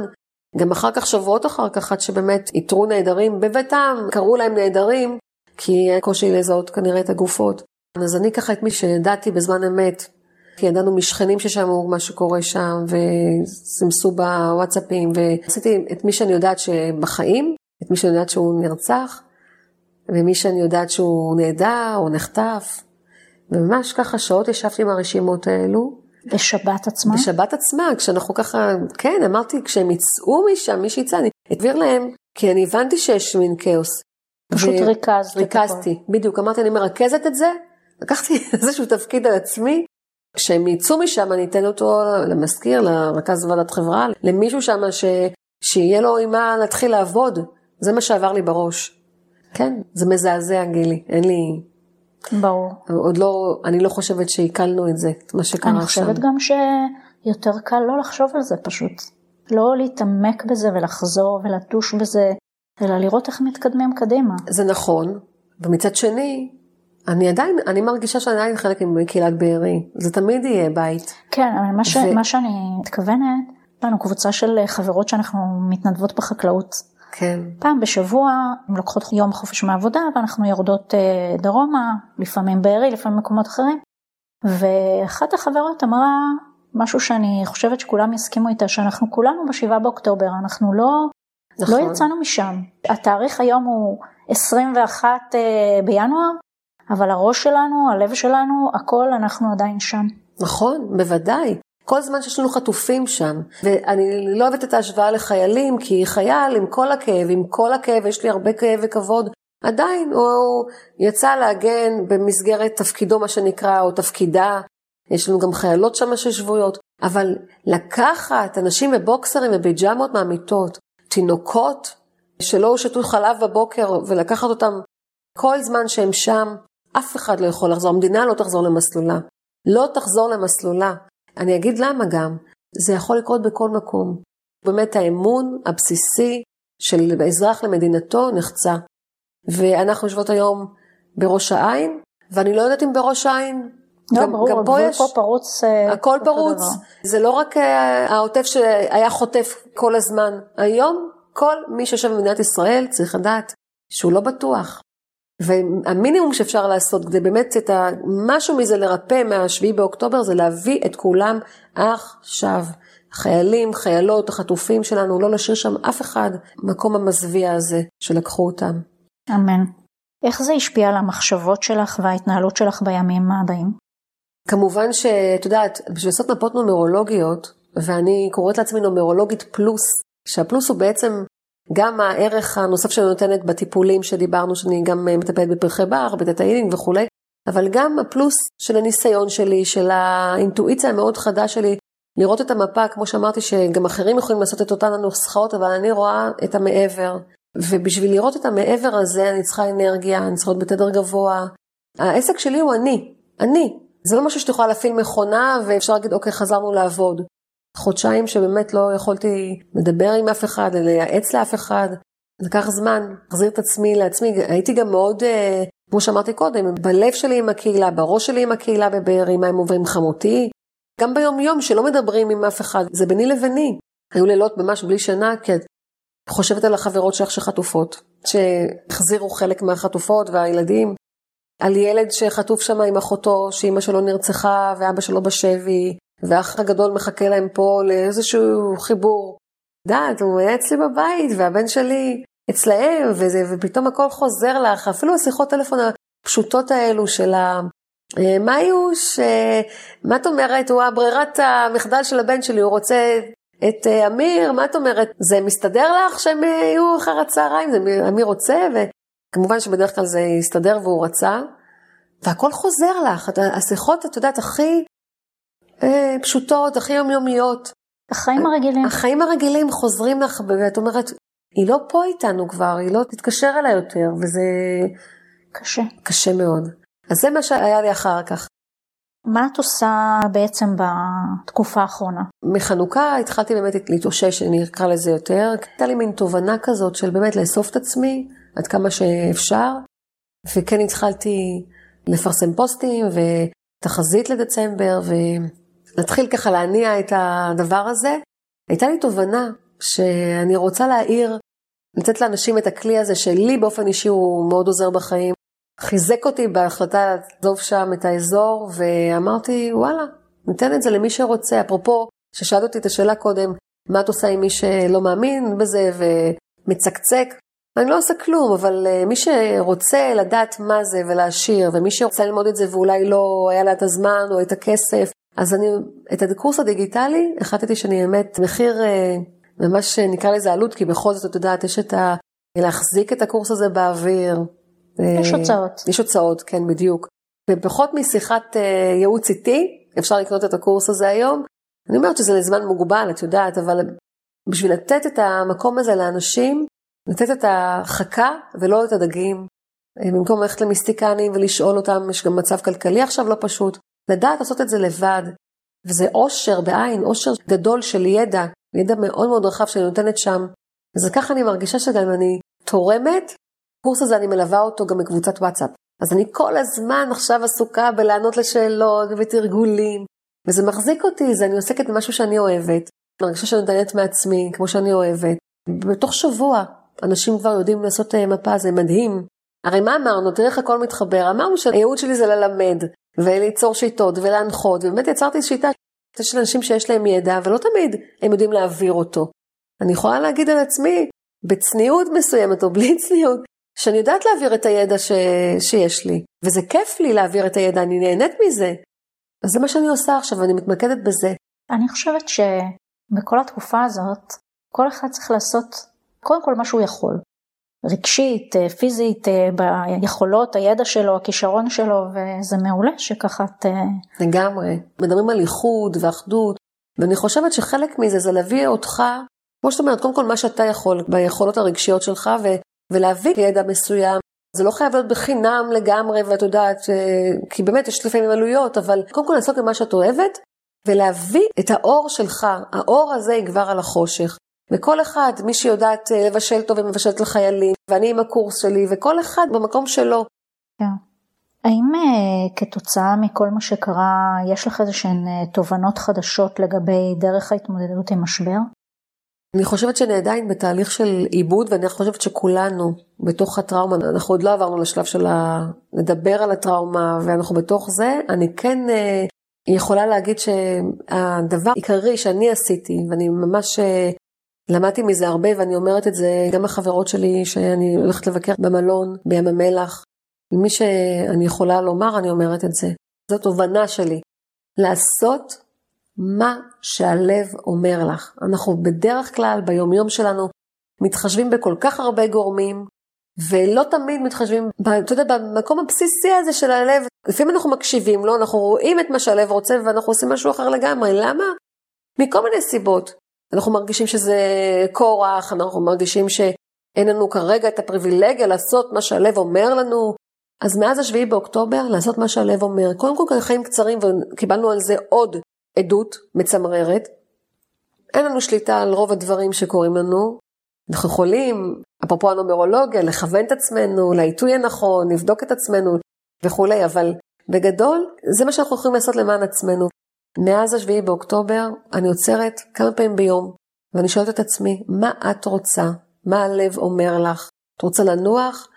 גם אחר כך, שבועות אחר כך, עד שבאמת איתרו נעדרים בביתם, קראו להם נעדרים, כי היה קושי לזהות כנראה את הגופות. אז אני ככה את מי שידעתי בזמן אמת, כי ידענו משכנים ששמעו מה שקורה שם, וסימסו בוואטסאפים, ועשיתי את מי שאני יודעת שבחיים, את מי שאני יודעת שהוא נרצח, ומי שאני יודעת שהוא נעדר או נחטף. וממש ככה שעות ישבתי עם הרשימות האלו. בשבת עצמה? בשבת עצמה, כשאנחנו ככה, כן, אמרתי, כשהם יצאו משם, מי שיצא, אני אעביר להם, כי אני הבנתי שיש מין כאוס. פשוט ו... ריכזת. ריכזתי, בדיוק, אמרתי, אני מרכזת את זה, לקחתי איזשהו תפקיד על עצמי, כשהם יצאו משם אני אתן אותו למזכיר, לרכז ועדת חברה, למישהו שם ש... שיהיה לו עם מה להתחיל לעבוד. זה מה שעבר לי בראש. כן, זה מזעזע גילי, אין לי... ברור. עוד לא, אני לא חושבת שעיכלנו את זה, את מה שקרה שם. אני חושבת גם שיותר קל לא לחשוב על זה פשוט. לא להתעמק בזה ולחזור ולטוש בזה, אלא לראות איך מתקדמים קדימה. זה נכון, ומצד שני, אני עדיין, אני מרגישה שאני עדיין חלק מקהילת בארי, זה תמיד יהיה בית. כן, אבל מה, ש, ו... מה שאני מתכוונת, לנו קבוצה של חברות שאנחנו מתנדבות בחקלאות. כן. פעם בשבוע הן לוקחות יום חופש מהעבודה ואנחנו יורדות אה, דרומה, לפעמים בארי, לפעמים במקומות אחרים. ואחת החברות אמרה משהו שאני חושבת שכולם יסכימו איתה, שאנחנו כולנו בשבעה באוקטובר, אנחנו לא, לא נכון. לא יצאנו משם. התאריך היום הוא 21 אה, בינואר, אבל הראש שלנו, הלב שלנו, הכל, אנחנו עדיין שם. נכון, בוודאי. כל זמן שיש לנו חטופים שם, ואני לא אוהבת את ההשוואה לחיילים, כי חייל עם כל הכאב, עם כל הכאב, יש לי הרבה כאב וכבוד, עדיין הוא יצא להגן במסגרת תפקידו, מה שנקרא, או תפקידה. יש לנו גם חיילות שם ששבויות, אבל לקחת אנשים בבוקסרים וביג'מות מהמיטות, תינוקות שלא הושתו חלב בבוקר, ולקחת אותם כל זמן שהם שם, אף אחד לא יכול לחזור, המדינה לא תחזור למסלולה. לא תחזור למסלולה. אני אגיד למה גם, זה יכול לקרות בכל מקום. באמת האמון הבסיסי של אזרח למדינתו נחצה. ואנחנו יושבות היום בראש העין, ואני לא יודעת אם בראש העין לא, גם, ברור, גם פה יש, פה פרוץ. אה, הכל פרוץ, דבר. זה לא רק אה, העוטף שהיה חוטף כל הזמן. היום כל מי שיושב במדינת ישראל צריך לדעת שהוא לא בטוח. והמינימום שאפשר לעשות כדי באמת את ה... משהו מזה לרפא מהשביעי באוקטובר זה להביא את כולם עכשיו. חיילים, חיילות, החטופים שלנו, לא להשאיר שם אף אחד מקום המזוויע הזה שלקחו אותם. אמן. איך זה השפיע על המחשבות שלך וההתנהלות שלך בימים הבאים? כמובן שאת יודעת, בשביל לעשות מפות נומרולוגיות, ואני קוראת לעצמי נומרולוגית פלוס, שהפלוס הוא בעצם גם הערך הנוסף שאני נותנת בטיפולים שדיברנו, שאני גם אה, מטפלת בפרחי בר, בטטאינים וכולי, אבל גם הפלוס של הניסיון שלי, של האינטואיציה המאוד חדה שלי, לראות את המפה, כמו שאמרתי, שגם אחרים יכולים לעשות את אותן הנוסחאות, אבל אני רואה את המעבר. ובשביל לראות את המעבר הזה, אני צריכה אנרגיה, אני צריכה להיות בתדר גבוה. העסק שלי הוא אני, אני. זה לא משהו שאת יכולה להפעיל מכונה ואפשר להגיד, אוקיי, חזרנו לעבוד. חודשיים שבאמת לא יכולתי לדבר עם אף אחד, לייעץ לאף אחד. לקח זמן, להחזיר את עצמי לעצמי. הייתי גם מאוד, אה, כמו שאמרתי קודם, בלב שלי עם הקהילה, בראש שלי עם הקהילה בבארי, מה הם עוברים חמותי. גם ביום יום שלא מדברים עם אף אחד, זה ביני לביני. היו לילות ממש בלי שינה, כי את חושבת על החברות שלך שחטופות, שהחזירו חלק מהחטופות והילדים, על ילד שחטוף שם עם אחותו, שאימא שלו נרצחה ואבא שלו בשבי, והאח הגדול מחכה להם פה לאיזשהו חיבור. דעת, הוא היה אצלי בבית, והבן שלי אצלהם, וזה, ופתאום הכל חוזר לך, אפילו השיחות טלפון הפשוטות האלו של ה... אה, מה יוש, אה, מה את אומרת, הוא הברירת המחדל של הבן שלי, הוא רוצה את אה, אמיר, מה את אומרת, זה מסתדר לך שהם יהיו אחר הצהריים, זה אמיר רוצה, וכמובן שבדרך כלל זה יסתדר והוא רצה, והכל חוזר לך, השיחות, את יודעת, הכי אה, פשוטות, הכי יומיומיות. החיים הרגילים. החיים הרגילים חוזרים לך, ואת אומרת, היא לא פה איתנו כבר, היא לא תתקשר אליי יותר, וזה... קשה. קשה מאוד. אז זה מה שהיה לי אחר כך. מה את עושה בעצם בתקופה האחרונה? מחנוכה התחלתי באמת להתאושש, אני אקרא לזה יותר. הייתה לי מין תובנה כזאת של באמת לאסוף את עצמי עד כמה שאפשר, וכן התחלתי לפרסם פוסטים ותחזית לדצמבר, ולהתחיל ככה להניע את הדבר הזה. הייתה לי תובנה שאני רוצה להעיר, לתת לאנשים את הכלי הזה שלי באופן אישי הוא מאוד עוזר בחיים. חיזק אותי בהחלטה לעזוב שם את האזור, ואמרתי, וואלה, ניתן את זה למי שרוצה. אפרופו, ששאלת אותי את השאלה קודם, מה את עושה עם מי שלא מאמין בזה ומצקצק? אני לא עושה כלום, אבל uh, מי שרוצה לדעת מה זה ולהשאיר, ומי שרוצה ללמוד את זה ואולי לא היה לה את הזמן או את הכסף, אז אני, את הקורס הדיגיטלי, החלטתי שאני אמת מחיר, uh, ממש נקרא לזה עלות, כי בכל זאת, את יודעת, יש את ה... להחזיק את הקורס הזה באוויר, יש הוצאות. יש הוצאות, כן, בדיוק. בפחות משיחת אה, ייעוץ איתי, אפשר לקנות את הקורס הזה היום. אני אומרת שזה לזמן מוגבל, את יודעת, אבל בשביל לתת את המקום הזה לאנשים, לתת את החכה ולא את הדגים, אה, במקום ללכת למיסטיקנים ולשאול אותם, יש גם מצב כלכלי עכשיו לא פשוט, לדעת לעשות את זה לבד. וזה אושר בעין, אושר גדול של ידע, ידע מאוד מאוד רחב שאני נותנת שם. אז ככה אני מרגישה שגם אני תורמת, הקורס הזה אני מלווה אותו גם בקבוצת וואטסאפ. אז אני כל הזמן עכשיו עסוקה בלענות לשאלות ובתרגולים, וזה מחזיק אותי, זה אני עוסקת במשהו שאני אוהבת. אני מרגישה שאני נותנת מעצמי, כמו שאני אוהבת. בתוך שבוע, אנשים כבר יודעים לעשות אה, מפה, זה מדהים. הרי מה אמרנו? תראה איך הכל מתחבר. אמרנו שהייעוד שלי זה ללמד, וליצור שיטות, ולהנחות, ובאמת יצרתי שיטה של אנשים שיש להם ידע, ולא תמיד הם יודעים להעביר אותו. אני יכולה להגיד על עצמי, בצניעות מסוימת או בלי צניעות, שאני יודעת להעביר את הידע ש... שיש לי, וזה כיף לי להעביר את הידע, אני נהנית מזה. אז זה מה שאני עושה עכשיו, אני מתמקדת בזה. אני חושבת שבכל התקופה הזאת, כל אחד צריך לעשות קודם כל מה שהוא יכול. רגשית, אה, פיזית, אה, ביכולות, הידע שלו, הכישרון שלו, וזה מעולה שככה את... אה, לגמרי. מדברים על איחוד ואחדות, ואני חושבת שחלק מזה זה להביא אותך, כמו שאת אומרת, קודם כל מה שאתה יכול, ביכולות הרגשיות שלך, ולהביא ידע מסוים. זה לא חייב להיות בחינם לגמרי, ואת יודעת, כי באמת יש לפעמים עלויות, אבל קודם כל לעשות במה שאת אוהבת, ולהביא את האור שלך, האור הזה יגבר על החושך. וכל אחד, מי שיודעת אה, לבשל טוב ומבשלת לחיילים, ואני עם הקורס שלי, וכל אחד במקום שלו. כן. האם uh, כתוצאה מכל מה שקרה, יש לך איזה שהן uh, תובנות חדשות לגבי דרך ההתמודדות עם משבר? אני חושבת שאני עדיין בתהליך של עיבוד, ואני חושבת שכולנו בתוך הטראומה, אנחנו עוד לא עברנו לשלב של ה... לדבר על הטראומה, ואנחנו בתוך זה, אני כן אה, יכולה להגיד שהדבר העיקרי שאני עשיתי, ואני ממש אה, למדתי מזה הרבה, ואני אומרת את זה גם לחברות שלי, שאני הולכת לבקר במלון, בים המלח, מי שאני יכולה לומר, אני אומרת את זה. זו תובנה שלי. לעשות מה שהלב אומר לך. אנחנו בדרך כלל ביומיום שלנו מתחשבים בכל כך הרבה גורמים, ולא תמיד מתחשבים, אתה יודע, במקום הבסיסי הזה של הלב, לפעמים אנחנו מקשיבים לו, לא? אנחנו רואים את מה שהלב רוצה ואנחנו עושים משהו אחר לגמרי. למה? מכל מיני סיבות. אנחנו מרגישים שזה כורח, אנחנו מרגישים שאין לנו כרגע את הפריבילגיה לעשות מה שהלב אומר לנו. אז מאז השביעי באוקטובר, לעשות מה שהלב אומר. קודם כל, חיים קצרים, וקיבלנו על זה עוד עדות מצמררת. אין לנו שליטה על רוב הדברים שקורים לנו. אנחנו יכולים, אפרופו הנומרולוגיה, לכוון את עצמנו לעיתוי הנכון, לבדוק את עצמנו וכולי, אבל בגדול, זה מה שאנחנו יכולים לעשות למען עצמנו. מאז השביעי באוקטובר, אני עוצרת כמה פעמים ביום, ואני שואלת את עצמי, מה את רוצה? מה הלב אומר לך? את רוצה לנוח?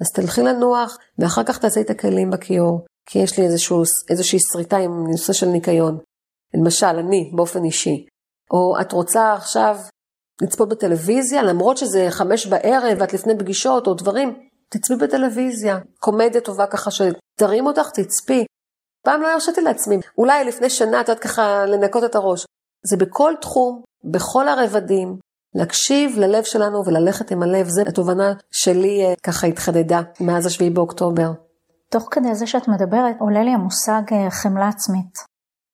אז תלכי לנוח, ואחר כך תעשי את הכלים בכיור, כי יש לי איזשהו, איזושהי שריטה עם נושא של ניקיון. למשל, אני, באופן אישי. או את רוצה עכשיו לצפות בטלוויזיה, למרות שזה חמש בערב ואת לפני פגישות או דברים, תצפי בטלוויזיה. קומדיה טובה ככה שתרים אותך, תצפי. פעם לא הרשיתי לעצמי, אולי לפני שנה את יודעת ככה לנקות את הראש. זה בכל תחום, בכל הרבדים, להקשיב ללב שלנו וללכת עם הלב, זו התובנה שלי אה, ככה התחדדה מאז השביעי באוקטובר. תוך כדי זה שאת מדברת, עולה לי המושג אה, חמלה עצמית.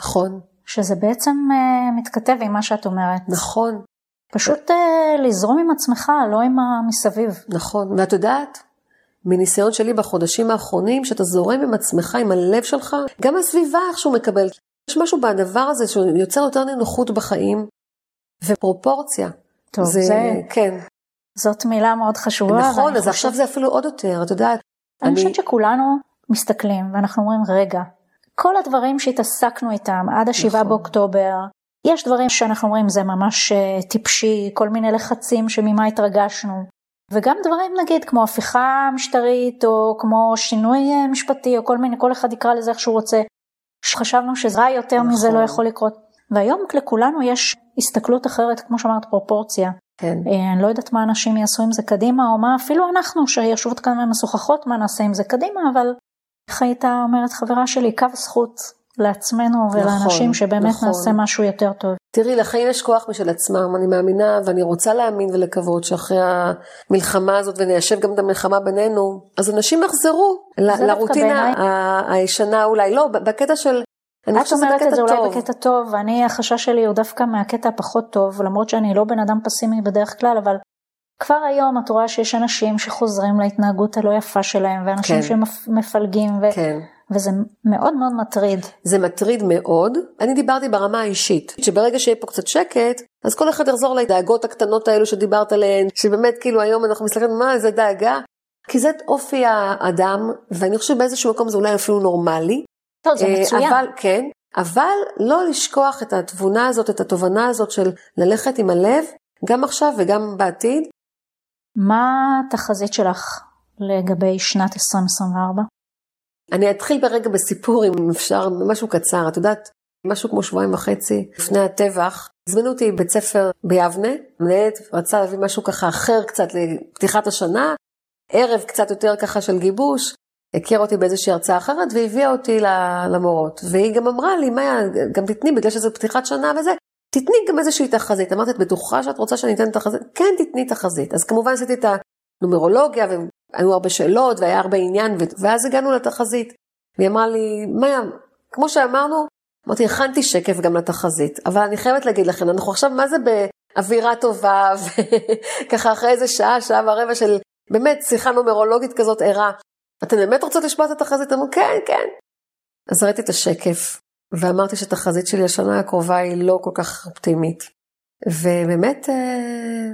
נכון. שזה בעצם uh, מתכתב עם מה שאת אומרת. נכון. פשוט uh, לזרום עם עצמך, לא עם המסביב. נכון, ואת יודעת, מניסיון שלי בחודשים האחרונים, שאתה זורם עם עצמך, עם הלב שלך, גם הסביבה איכשהו מקבלת. יש משהו בדבר הזה שיוצר יותר נינוחות בחיים, ופרופורציה. טוב, זה... זה... כן. זאת מילה מאוד חשובה. נכון, אז חושב... עכשיו זה אפילו עוד יותר, את יודעת. אני, אני חושבת שכולנו מסתכלים ואנחנו אומרים, רגע, כל הדברים שהתעסקנו איתם עד השבעה נכון. באוקטובר, יש דברים שאנחנו אומרים זה ממש uh, טיפשי, כל מיני לחצים שממה התרגשנו, וגם דברים נגיד כמו הפיכה משטרית או כמו שינוי uh, משפטי או כל מיני, כל אחד יקרא לזה איך שהוא רוצה, שחשבנו שרע יותר נכון. מזה לא יכול לקרות. והיום לכולנו יש הסתכלות אחרת, כמו שאמרת, פרופורציה. כן. Uh, אני לא יודעת מה אנשים יעשו עם זה קדימה, או מה אפילו אנחנו שיושבות כאן ומשוחחות מה נעשה עם זה קדימה, אבל איך הייתה אומרת חברה שלי, קו זכות לעצמנו נכון, ולאנשים שבאמת נכון. נעשה משהו יותר טוב. תראי, לחיים יש כוח משל עצמם, אני מאמינה ואני רוצה להאמין ולקוות שאחרי המלחמה הזאת, וניישב גם את המלחמה בינינו, אז אנשים יחזרו ל- לרוטינה הישנה אולי, לא, בקטע של... אני חושבת שזה בקטע טוב. את אולי בקטע טוב, ואני, החשש שלי הוא דווקא מהקטע הפחות טוב, למרות שאני לא בן אדם פסימי בדרך כלל, אבל כבר היום את רואה שיש אנשים שחוזרים להתנהגות הלא יפה שלהם, ואנשים כן. שמפלגים, ו... כן. וזה מאוד מאוד מטריד. זה מטריד מאוד. אני דיברתי ברמה האישית, שברגע שיהיה פה קצת שקט, אז כל אחד יחזור לדאגות הקטנות האלו שדיברת עליהן, שבאמת כאילו היום אנחנו מסתכלים, מה זה דאגה? כי זה אופי האדם, ואני חושבת שבאיזשהו מקום זה אולי אפילו נורמלי. טוב, זה אה, מצוין. אבל, כן, אבל לא לשכוח את התבונה הזאת, את התובנה הזאת של ללכת עם הלב, גם עכשיו וגם בעתיד, מה התחזית שלך לגבי שנת 2024? אני אתחיל ברגע בסיפור, אם אפשר, משהו קצר. את יודעת, משהו כמו שבועיים וחצי לפני הטבח, הזמינו אותי בית ספר ביבנה, מנהלת רצה להביא משהו ככה אחר קצת לפתיחת השנה, ערב קצת יותר ככה של גיבוש, הכירה אותי באיזושהי הרצאה אחרת והביאה אותי למורות. והיא גם אמרה לי, מאיה, גם תתני, בגלל שזה פתיחת שנה וזה, תתני גם איזושהי תחזית. אמרתי, את בטוחה שאת רוצה שאני אתן תחזית? כן, תתני תחזית. אז כמובן עשיתי את הנומרולוגיה, והיו הרבה שאלות, והיה הרבה עניין, ואז הגענו לתחזית. והיא אמרה לי, מאיה, כמו שאמרנו, אמרתי, הכנתי שקף גם לתחזית, אבל אני חייבת להגיד לכם, אנחנו עכשיו, מה זה באווירה טובה, וככה אחרי איזה שעה, שעה ורבע של באמת שיחה נומרולוגית כזאת ערה. אתן באמת רוצות לשמוע את התחזית? אמרו, כן, כן. אז ראיתי את השקף, ואמרתי שתחזית שלי השנה הקרובה היא לא כל כך אופטימית. ובאמת, אה,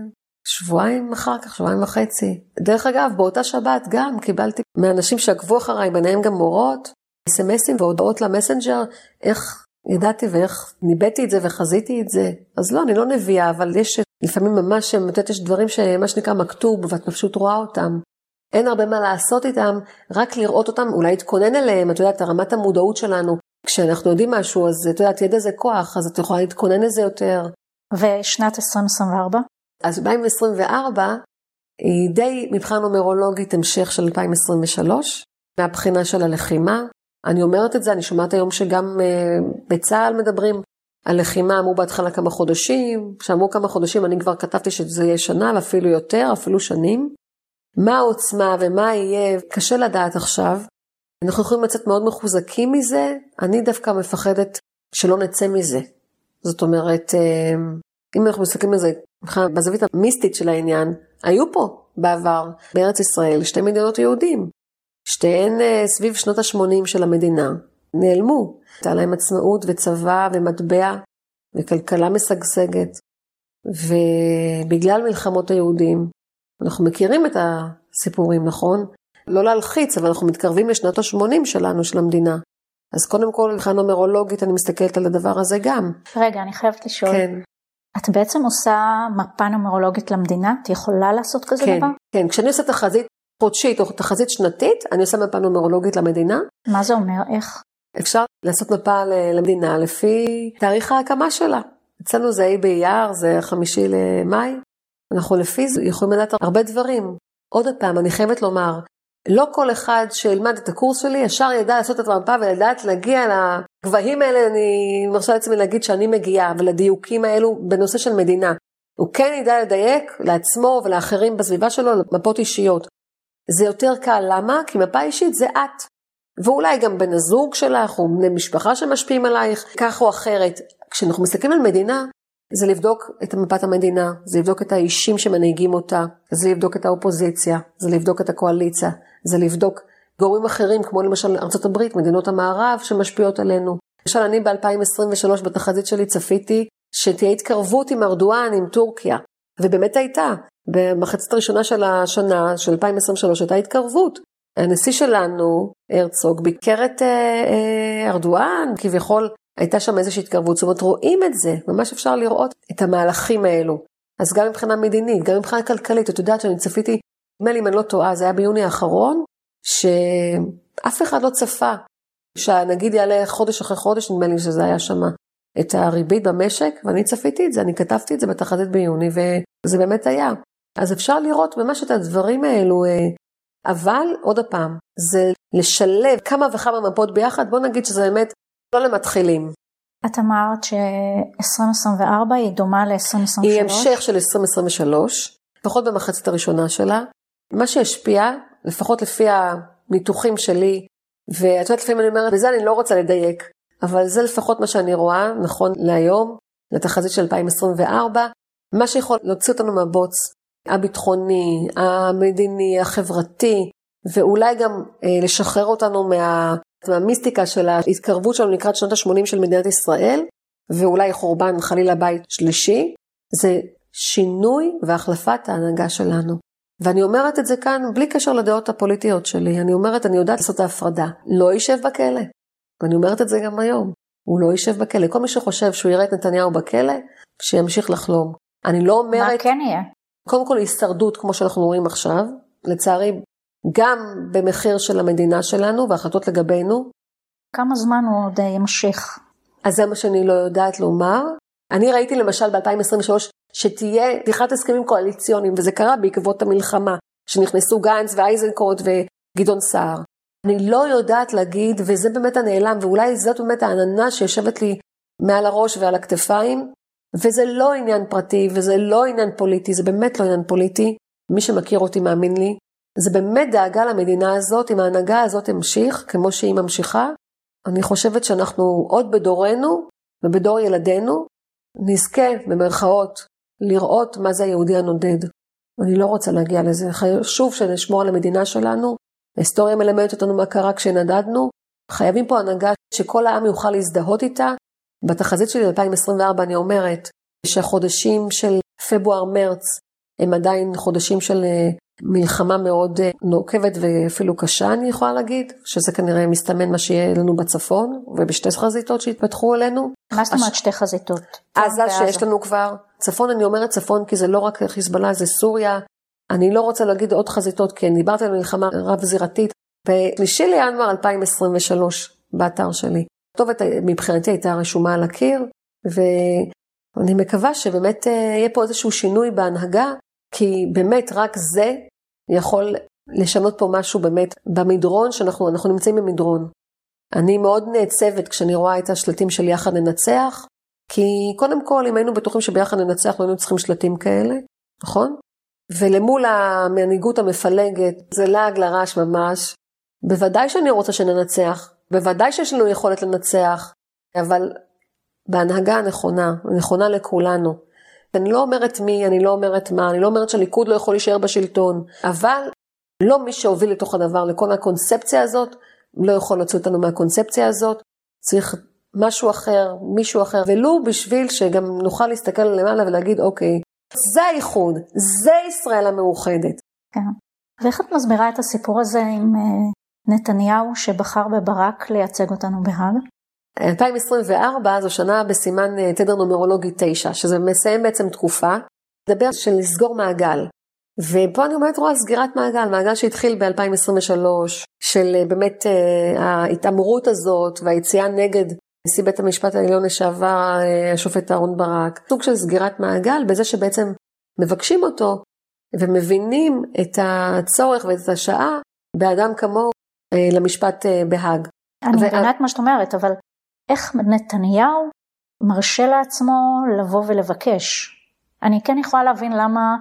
שבועיים אחר כך, שבועיים וחצי. דרך אגב, באותה שבת גם קיבלתי מאנשים שעקבו אחריי, ביניהם גם מורות, אס.אם.אסים והודעות למסנג'ר, איך ידעתי ואיך ניבאתי את זה וחזיתי את זה. אז לא, אני לא נביאה, אבל יש לפעמים ממש, את יודעת, יש דברים שמה שנקרא מכתוב, ואת פשוט רואה אותם. אין הרבה מה לעשות איתם, רק לראות אותם, אולי להתכונן אליהם, את יודעת, רמת המודעות שלנו כשאנחנו יודעים משהו, אז את יודעת, ידע זה כוח, אז את יכולה להתכונן לזה יותר. ושנת 2024? אז 2024 היא די מבחן נומרולוגית המשך של 2023, מהבחינה של הלחימה. אני אומרת את זה, אני שומעת היום שגם uh, בצה"ל מדברים על לחימה, אמרו בהתחלה כמה חודשים, כשאמרו כמה חודשים אני כבר כתבתי שזה יהיה שנה, ואפילו יותר, אפילו שנים. מה העוצמה ומה יהיה, קשה לדעת עכשיו. אנחנו יכולים לצאת מאוד מחוזקים מזה, אני דווקא מפחדת שלא נצא מזה. זאת אומרת, אה, אם אנחנו מסתכלים על זה בזווית המיסטית של העניין, היו פה בעבר, בארץ ישראל, שתי מדינות יהודים. שתיהן אה, סביב שנות ה-80 של המדינה, נעלמו. הייתה להם עצמאות וצבא ומטבע וכלכלה משגשגת. ובגלל מלחמות היהודים, אנחנו מכירים את הסיפורים, נכון? לא להלחיץ, אבל אנחנו מתקרבים לשנות ה-80 שלנו, של המדינה. אז קודם כל, מבחינה נומרולוגית, אני מסתכלת על הדבר הזה גם. רגע, אני חייבת לשאול. כן. את בעצם עושה מפה נומרולוגית למדינה? את יכולה לעשות כזה כן, דבר? כן, כשאני עושה תחזית חודשית או תחזית שנתית, אני עושה מפה נומרולוגית למדינה. מה זה אומר? איך? אפשר לעשות מפה למדינה לפי תאריך ההקמה שלה. אצלנו זה ה' באייר, זה חמישי למאי, אנחנו לפי זה יכולים לדעת הרבה דברים. עוד פעם, אני חייבת לומר, לא כל אחד שילמד את הקורס שלי ישר ידע לעשות את המפה ולדעת להגיע לגבהים האלה, אני מרשה לעצמי להגיד שאני מגיעה, ולדיוקים האלו בנושא של מדינה. הוא כן ידע לדייק לעצמו ולאחרים בסביבה שלו מפות אישיות. זה יותר קל, למה? כי מפה אישית זה את. ואולי גם בן הזוג שלך, או בני משפחה שמשפיעים עלייך, כך או אחרת. כשאנחנו מסתכלים על מדינה, זה לבדוק את מפת המדינה, זה לבדוק את האישים שמנהיגים אותה, זה לבדוק את האופוזיציה, זה לבדוק את הקואליציה, זה לבדוק גורמים אחרים, כמו למשל ארה"ב, מדינות המערב שמשפיעות עלינו. למשל, אני ב-2023 בתחזית שלי צפיתי שתהיה התקרבות עם ארדואן, עם טורקיה, ובאמת הייתה. במחצית הראשונה של השנה, של 2023, הייתה התקרבות. הנשיא שלנו, הרצוג, ביקר את אה, אה, ארדואן, כביכול הייתה שם איזושהי התקרבות. זאת אומרת, רואים את זה, ממש אפשר לראות את המהלכים האלו. אז גם מבחינה מדינית, גם מבחינה כלכלית, את יודעת שאני צפיתי, נדמה לי אם אני לא טועה, זה היה ביוני האחרון, שאף אחד לא צפה שהנגיד יעלה חודש אחרי חודש, נדמה לי שזה היה שמה, את הריבית במשק, ואני צפיתי את זה, אני כתבתי את זה בתחזית ביוני, וזה באמת היה. אז אפשר לראות ממש את הדברים האלו, אה, אבל עוד פעם, זה לשלב כמה וכמה מפות ביחד, בוא נגיד שזה באמת לא למתחילים. את אמרת ש-2024 היא דומה ל-2023? היא המשך של 2023, לפחות במחצית הראשונה שלה. מה שהשפיע, לפחות לפי הניתוחים שלי, ואת יודעת, לפעמים אני אומרת, בזה אני לא רוצה לדייק, אבל זה לפחות מה שאני רואה, נכון להיום, לתחזית של 2024, מה שיכול להוציא אותנו מהבוץ, הביטחוני, המדיני, החברתי, ואולי גם אה, לשחרר אותנו מה, מהמיסטיקה של ההתקרבות שלנו לקראת שנות ה-80 של מדינת ישראל, ואולי חורבן חלילה בית שלישי, זה שינוי והחלפת ההנהגה שלנו. ואני אומרת את זה כאן בלי קשר לדעות הפוליטיות שלי, אני אומרת, אני יודעת לעשות את ההפרדה, לא יישב בכלא. ואני אומרת את זה גם היום, הוא לא יישב בכלא. כל מי שחושב שהוא יראה את נתניהו בכלא, שימשיך לחלום. אני לא אומרת... מה כן יהיה? קודם כל הישרדות, כמו שאנחנו רואים עכשיו, לצערי, גם במחיר של המדינה שלנו והחלטות לגבינו. כמה זמן הוא עוד ימשיך? אז זה מה שאני לא יודעת לומר. אני ראיתי למשל ב-2023 שתהיה פתיחת הסכמים קואליציוניים, וזה קרה בעקבות המלחמה, שנכנסו גנץ ואייזנקוט וגדעון סער. אני לא יודעת להגיד, וזה באמת הנעלם, ואולי זאת באמת העננה שיושבת לי מעל הראש ועל הכתפיים, וזה לא עניין פרטי, וזה לא עניין פוליטי, זה באמת לא עניין פוליטי. מי שמכיר אותי מאמין לי. זה באמת דאגה למדינה הזאת, אם ההנהגה הזאת תמשיך, כמו שהיא ממשיכה. אני חושבת שאנחנו עוד בדורנו ובדור ילדינו, נזכה, במרכאות, לראות מה זה היהודי הנודד. אני לא רוצה להגיע לזה. חשוב שנשמור על המדינה שלנו. ההיסטוריה מלמדת אותנו מה קרה כשנדדנו. חייבים פה הנהגה שכל העם יוכל להזדהות איתה. בתחזית שלי 2024 אני אומרת שהחודשים של פברואר-מרץ הם עדיין חודשים של אה, מלחמה מאוד אה, נוקבת ואפילו קשה, אני יכולה להגיד, שזה כנראה מסתמן מה שיהיה לנו בצפון ובשתי חזיתות שהתפתחו אלינו. מה זאת אומרת. שתי חזיתות? עזה שיש לנו כבר, צפון אני אומרת צפון כי זה לא רק חיזבאללה, זה סוריה. אני לא רוצה להגיד עוד חזיתות, כי אני דיברתי על מלחמה רב-זירתית. בשלישי לינואר 2023, באתר שלי. הכתובת מבחינתי הייתה רשומה על הקיר, ואני מקווה שבאמת אה, יהיה פה איזשהו שינוי בהנהגה, כי באמת רק זה יכול לשנות פה משהו באמת במדרון שאנחנו נמצאים במדרון. אני מאוד נעצבת כשאני רואה את השלטים של יחד ננצח, כי קודם כל, אם היינו בטוחים שביחד ננצח, לא היינו צריכים שלטים כאלה, נכון? ולמול המנהיגות המפלגת, זה לעג לרש ממש. בוודאי שאני רוצה שננצח, בוודאי שיש לנו יכולת לנצח, אבל בהנהגה הנכונה, הנכונה לכולנו. אני לא אומרת מי, אני לא אומרת מה, אני לא אומרת שהליכוד לא יכול להישאר בשלטון, אבל לא מי שהוביל לתוך הדבר, לכל הקונספציה הזאת, לא יכול להוציא אותנו מהקונספציה הזאת, צריך משהו אחר, מישהו אחר, ולו בשביל שגם נוכל להסתכל למעלה ולהגיד, אוקיי, זה האיחוד, זה ישראל המאוחדת. כן. ואיך את מסבירה את הסיפור הזה עם אה, נתניהו שבחר בברק לייצג אותנו בהאג? 2024 זו שנה בסימן אה, תדר נומרולוגי 9, שזה מסיים בעצם תקופה, מדבר של לסגור מעגל. ופה אני באמת רואה סגירת מעגל, מעגל שהתחיל ב-2023, של אה, באמת ההתעמרות הזאת והיציאה נגד נשיא בית המשפט העליון לשעבר, אה, השופט אהרן ברק, סוג של סגירת מעגל בזה שבעצם מבקשים אותו ומבינים את הצורך ואת השעה באדם כמוהו אה, למשפט אה, בהאג. אני. מבינה את מה שאת אומרת, אבל איך נתניהו מרשה לעצמו לבוא ולבקש? אני כן יכולה להבין למה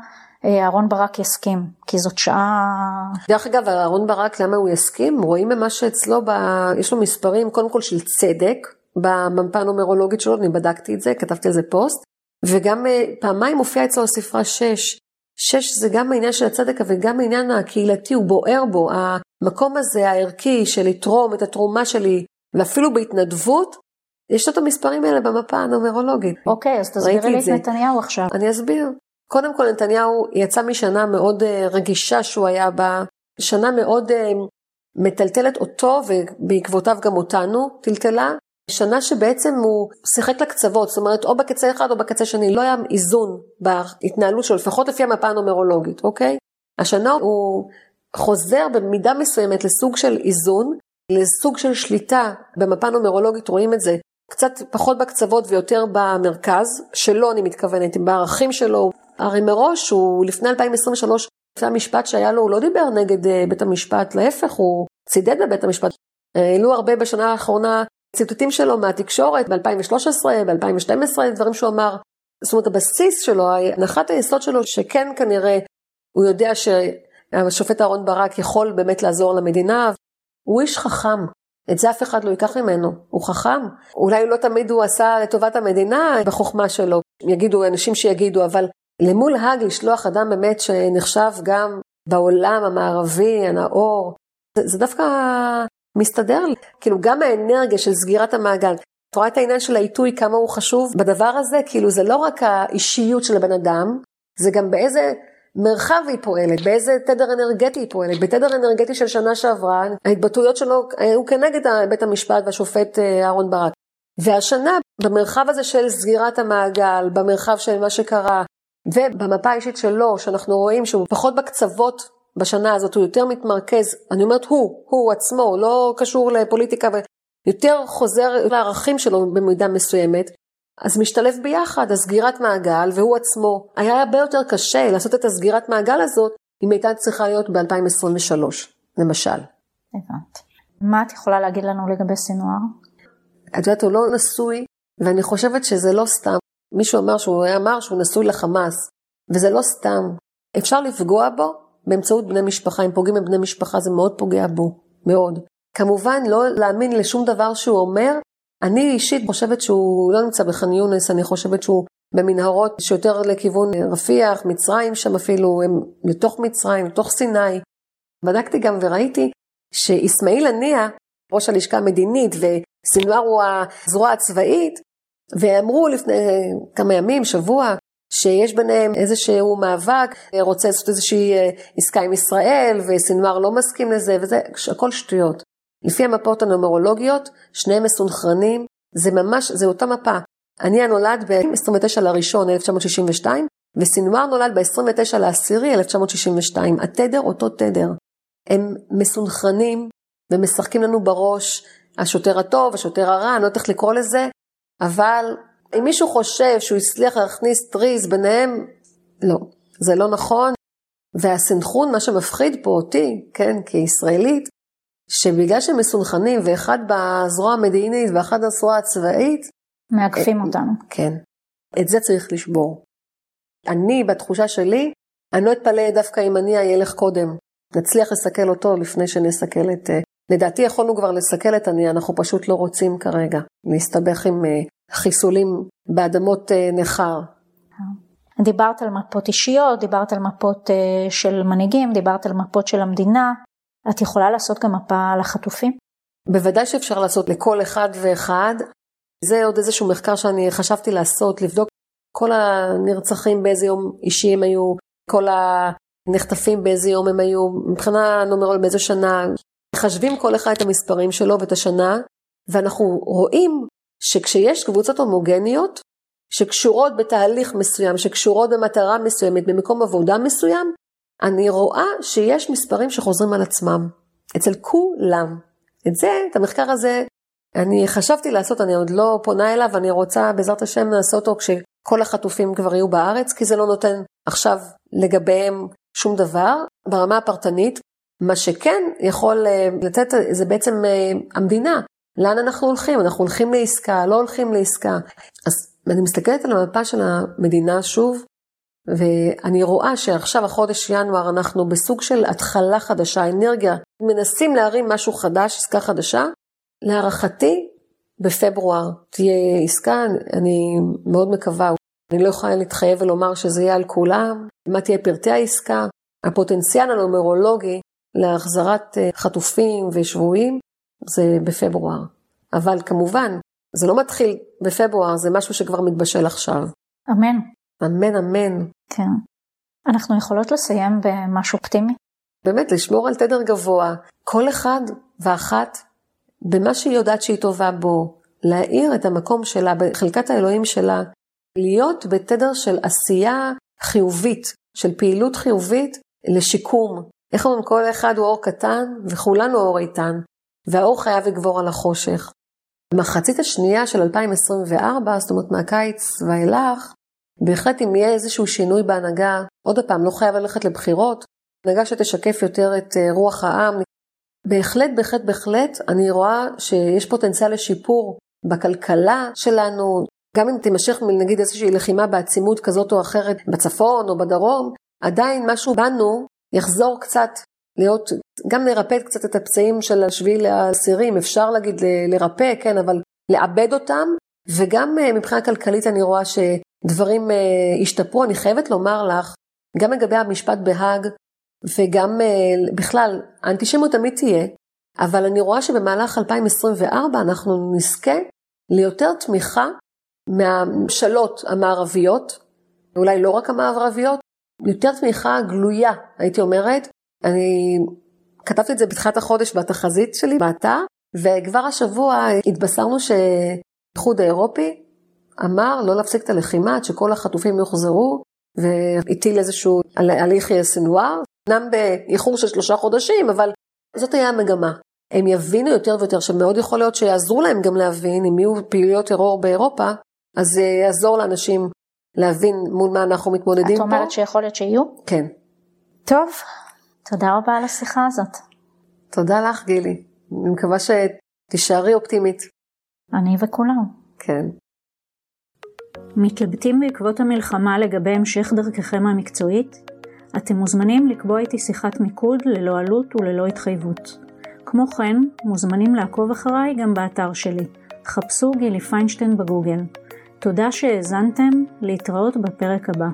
אהרון ברק יסכים, כי זאת שעה... דרך אגב, אהרון ברק, למה הוא יסכים? רואים ממה שאצלו, ב... יש לו מספרים, קודם כל של צדק, במפה הנומרולוגית שלו, אני בדקתי את זה, כתבתי על זה פוסט, וגם אה, פעמיים מופיע אצלו הספרה 6. 6 זה גם העניין של הצדק, אבל גם העניין הקהילתי, הוא בוער בו, המקום הזה הערכי של לתרום את התרומה שלי, ואפילו בהתנדבות, יש לו את המספרים האלה במפה הנומרולוגית. אוקיי, אז תסבירי לי את נתניהו עכשיו. אני אסביר. קודם כל, נתניהו יצא משנה מאוד אה, רגישה שהוא היה בה, שנה מאוד אה, מטלטלת אותו, ובעקבותיו גם אותנו טלטלה. שנה שבעצם הוא שיחק לקצוות, זאת אומרת, או בקצה אחד או בקצה שני, לא היה איזון בהתנהלות שלו, לפחות לפי המפה הנומרולוגית, אוקיי? השנה הוא חוזר במידה מסוימת לסוג של איזון, לסוג של שליטה, במפה הנומרולוגית רואים את זה, קצת פחות בקצוות ויותר במרכז, שלו אני מתכוונת, בערכים שלו, הרי מראש הוא לפני 2023, לפני המשפט שהיה לו, הוא לא דיבר נגד אה, בית המשפט, להפך, הוא צידד בבית המשפט. העלו הרבה בשנה האחרונה ציטוטים שלו מהתקשורת ב-2013, ב-2012, דברים שהוא אמר. זאת אומרת, הבסיס שלו, הנחת היסוד שלו, שכן כנראה הוא יודע שהשופט אהרן ברק יכול באמת לעזור למדינה, הוא איש חכם. את זה אף אחד לא ייקח ממנו, הוא חכם. אולי לא תמיד הוא עשה לטובת המדינה בחוכמה שלו, יגידו אנשים שיגידו, אבל למול האג לשלוח אדם באמת שנחשב גם בעולם המערבי, הנאור, זה, זה דווקא מסתדר לי. כאילו גם האנרגיה של סגירת המעגל. את רואה את העניין של העיתוי, כמה הוא חשוב בדבר הזה? כאילו זה לא רק האישיות של הבן אדם, זה גם באיזה מרחב היא פועלת, באיזה תדר אנרגטי היא פועלת. בתדר אנרגטי של שנה שעברה, ההתבטאויות שלו היו כנגד בית המשפט והשופט אה, אהרן ברק. והשנה, במרחב הזה של סגירת המעגל, במרחב של מה שקרה, ובמפה האישית שלו, שאנחנו רואים שהוא פחות בקצוות בשנה הזאת, הוא יותר מתמרכז, אני אומרת הוא, הוא עצמו, לא קשור לפוליטיקה, ויותר חוזר לערכים שלו במידה מסוימת, אז משתלב ביחד הסגירת מעגל, והוא עצמו. היה הרבה יותר קשה לעשות את הסגירת מעגל הזאת, אם הייתה צריכה להיות ב-2023, למשל. הבנת. מה את יכולה להגיד לנו לגבי סינואר? את יודעת, הוא לא נשוי, ואני חושבת שזה לא סתם. מישהו אמר שהוא אמר שהוא נשוי לחמאס, וזה לא סתם. אפשר לפגוע בו באמצעות בני משפחה. אם פוגעים בבני משפחה זה מאוד פוגע בו, מאוד. כמובן לא להאמין לשום דבר שהוא אומר. אני אישית חושבת שהוא לא נמצא בח'אן יונס, אני חושבת שהוא במנהרות שיותר לכיוון רפיח, מצרים שם אפילו, הם לתוך מצרים, לתוך סיני. בדקתי גם וראיתי שאיסמעיל הנייה, ראש הלשכה המדינית, וסינואר הוא הזרוע הצבאית, ואמרו לפני כמה ימים, שבוע, שיש ביניהם איזשהו מאבק, רוצה לעשות איזושהי אה, עסקה עם ישראל, וסנוואר לא מסכים לזה, וזה הכל שטויות. לפי המפות הנומרולוגיות, שניהם מסונכרנים, זה ממש, זה אותה מפה. אני הנולד ב-29 לראשון 1962, וסנוואר נולד ב-29 לעשירי 1962. התדר אותו תדר. הם מסונכרנים ומשחקים לנו בראש, השוטר הטוב, השוטר הרע, אני לא יודעת איך לקרוא לזה, אבל אם מישהו חושב שהוא הצליח להכניס טריז ביניהם, לא, זה לא נכון. והסנכרון, מה שמפחיד פה אותי, כן, כישראלית, שבגלל שהם מסונכנים, ואחד בזרוע המדינית ואחד בזרוע הצבאית, מעקפים את, אותנו. כן. את זה צריך לשבור. אני, בתחושה שלי, אני לא אתפלא דווקא אם אני אילך קודם. נצליח לסכל אותו לפני שנסכל את... אה, לדעתי יכולנו כבר לסכל את אני, אנחנו פשוט לא רוצים כרגע להסתבך עם אה, חיסולים באדמות אה, נכר. דיברת על מפות אישיות, דיברת על מפות אה, של מנהיגים, דיברת על מפות של המדינה. את יכולה לעשות גם מפה על החטופים? בוודאי שאפשר לעשות לכל אחד ואחד. זה עוד איזשהו מחקר שאני חשבתי לעשות, לבדוק כל הנרצחים באיזה יום אישי הם היו, כל הנחטפים באיזה יום הם היו, מבחינה נומרול באיזה שנה. מחשבים כל אחד את המספרים שלו ואת השנה, ואנחנו רואים שכשיש קבוצות הומוגניות, שקשורות בתהליך מסוים, שקשורות במטרה מסוימת, במקום עבודה מסוים, אני רואה שיש מספרים שחוזרים על עצמם, אצל כולם. את זה, את המחקר הזה, אני חשבתי לעשות, אני עוד לא פונה אליו, אני רוצה בעזרת השם לעשות אותו כשכל החטופים כבר יהיו בארץ, כי זה לא נותן עכשיו לגביהם שום דבר ברמה הפרטנית. מה שכן יכול אה, לתת, זה בעצם אה, המדינה. לאן אנחנו הולכים? אנחנו הולכים לעסקה, לא הולכים לעסקה. אז אני מסתכלת על המפה של המדינה שוב, ואני רואה שעכשיו החודש ינואר אנחנו בסוג של התחלה חדשה, אנרגיה, מנסים להרים משהו חדש, עסקה חדשה. להערכתי, בפברואר תהיה עסקה, אני מאוד מקווה, אני לא יכולה להתחייב ולומר שזה יהיה על כולם, מה תהיה פרטי העסקה, הפוטנציאל הנומרולוגי להחזרת אה, חטופים ושבויים זה בפברואר. אבל כמובן, זה לא מתחיל בפברואר, זה משהו שכבר מתבשל עכשיו. אמן. אמן, אמן. כן. אנחנו יכולות לסיים במשהו אופטימי? באמת, לשמור על תדר גבוה. כל אחד ואחת, במה שהיא יודעת שהיא טובה בו, להאיר את המקום שלה, בחלקת האלוהים שלה, להיות בתדר של עשייה חיובית, של פעילות חיובית לשיקום. איך אומרים, כל אחד הוא אור קטן וכולנו אור איתן, והאור חייב לגבור על החושך. במחצית השנייה של 2024, זאת אומרת מהקיץ ואילך, בהחלט אם יהיה איזשהו שינוי בהנהגה, עוד פעם, לא חייב ללכת לבחירות, הנהגה שתשקף יותר את אה, רוח העם. בהחלט, בהחלט, בהחלט, אני רואה שיש פוטנציאל לשיפור בכלכלה שלנו, גם אם תימשך נגיד איזושהי לחימה בעצימות כזאת או אחרת בצפון או בדרום, עדיין משהו בנו יחזור קצת להיות, גם לרפא קצת את הפצעים של השביעי לאסירים, אפשר להגיד לרפא, כן, אבל לעבד אותם, וגם אה, מבחינה כלכלית אני רואה שדברים אה, השתפרו. אני חייבת לומר לך, גם לגבי המשפט בהאג, וגם אה, בכלל, האנטישמיות תמיד תהיה, אבל אני רואה שבמהלך 2024 אנחנו נזכה ליותר תמיכה מהממשלות המערביות, אולי לא רק המערביות, יותר תמיכה גלויה, הייתי אומרת. אני כתבתי את זה בתחילת החודש בתחזית שלי, באתר, וכבר השבוע התבשרנו שהאיחוד האירופי אמר לא להפסיק את הלחימה עד שכל החטופים יוחזרו, והטיל איזשהו הליך סנוואר, אמנם באיחור של שלושה חודשים, אבל זאת היה המגמה. הם יבינו יותר ויותר, שמאוד יכול להיות שיעזרו להם גם להבין, אם יהיו פעילויות טרור באירופה, אז זה יעזור לאנשים להבין מול מה אנחנו מתמודדים פה. את אומרת פה. שיכול להיות שיהיו? כן. טוב, תודה רבה על השיחה הזאת. תודה לך, גילי. אני מקווה שתישארי אופטימית. אני וכולם. כן. מתלבטים בעקבות המלחמה לגבי המשך דרככם המקצועית? אתם מוזמנים לקבוע איתי שיחת מיקוד ללא עלות וללא התחייבות. כמו כן, מוזמנים לעקוב אחריי גם באתר שלי. חפשו גילי פיינשטיין בגוגל. תודה שהאזנתם, להתראות בפרק הבא.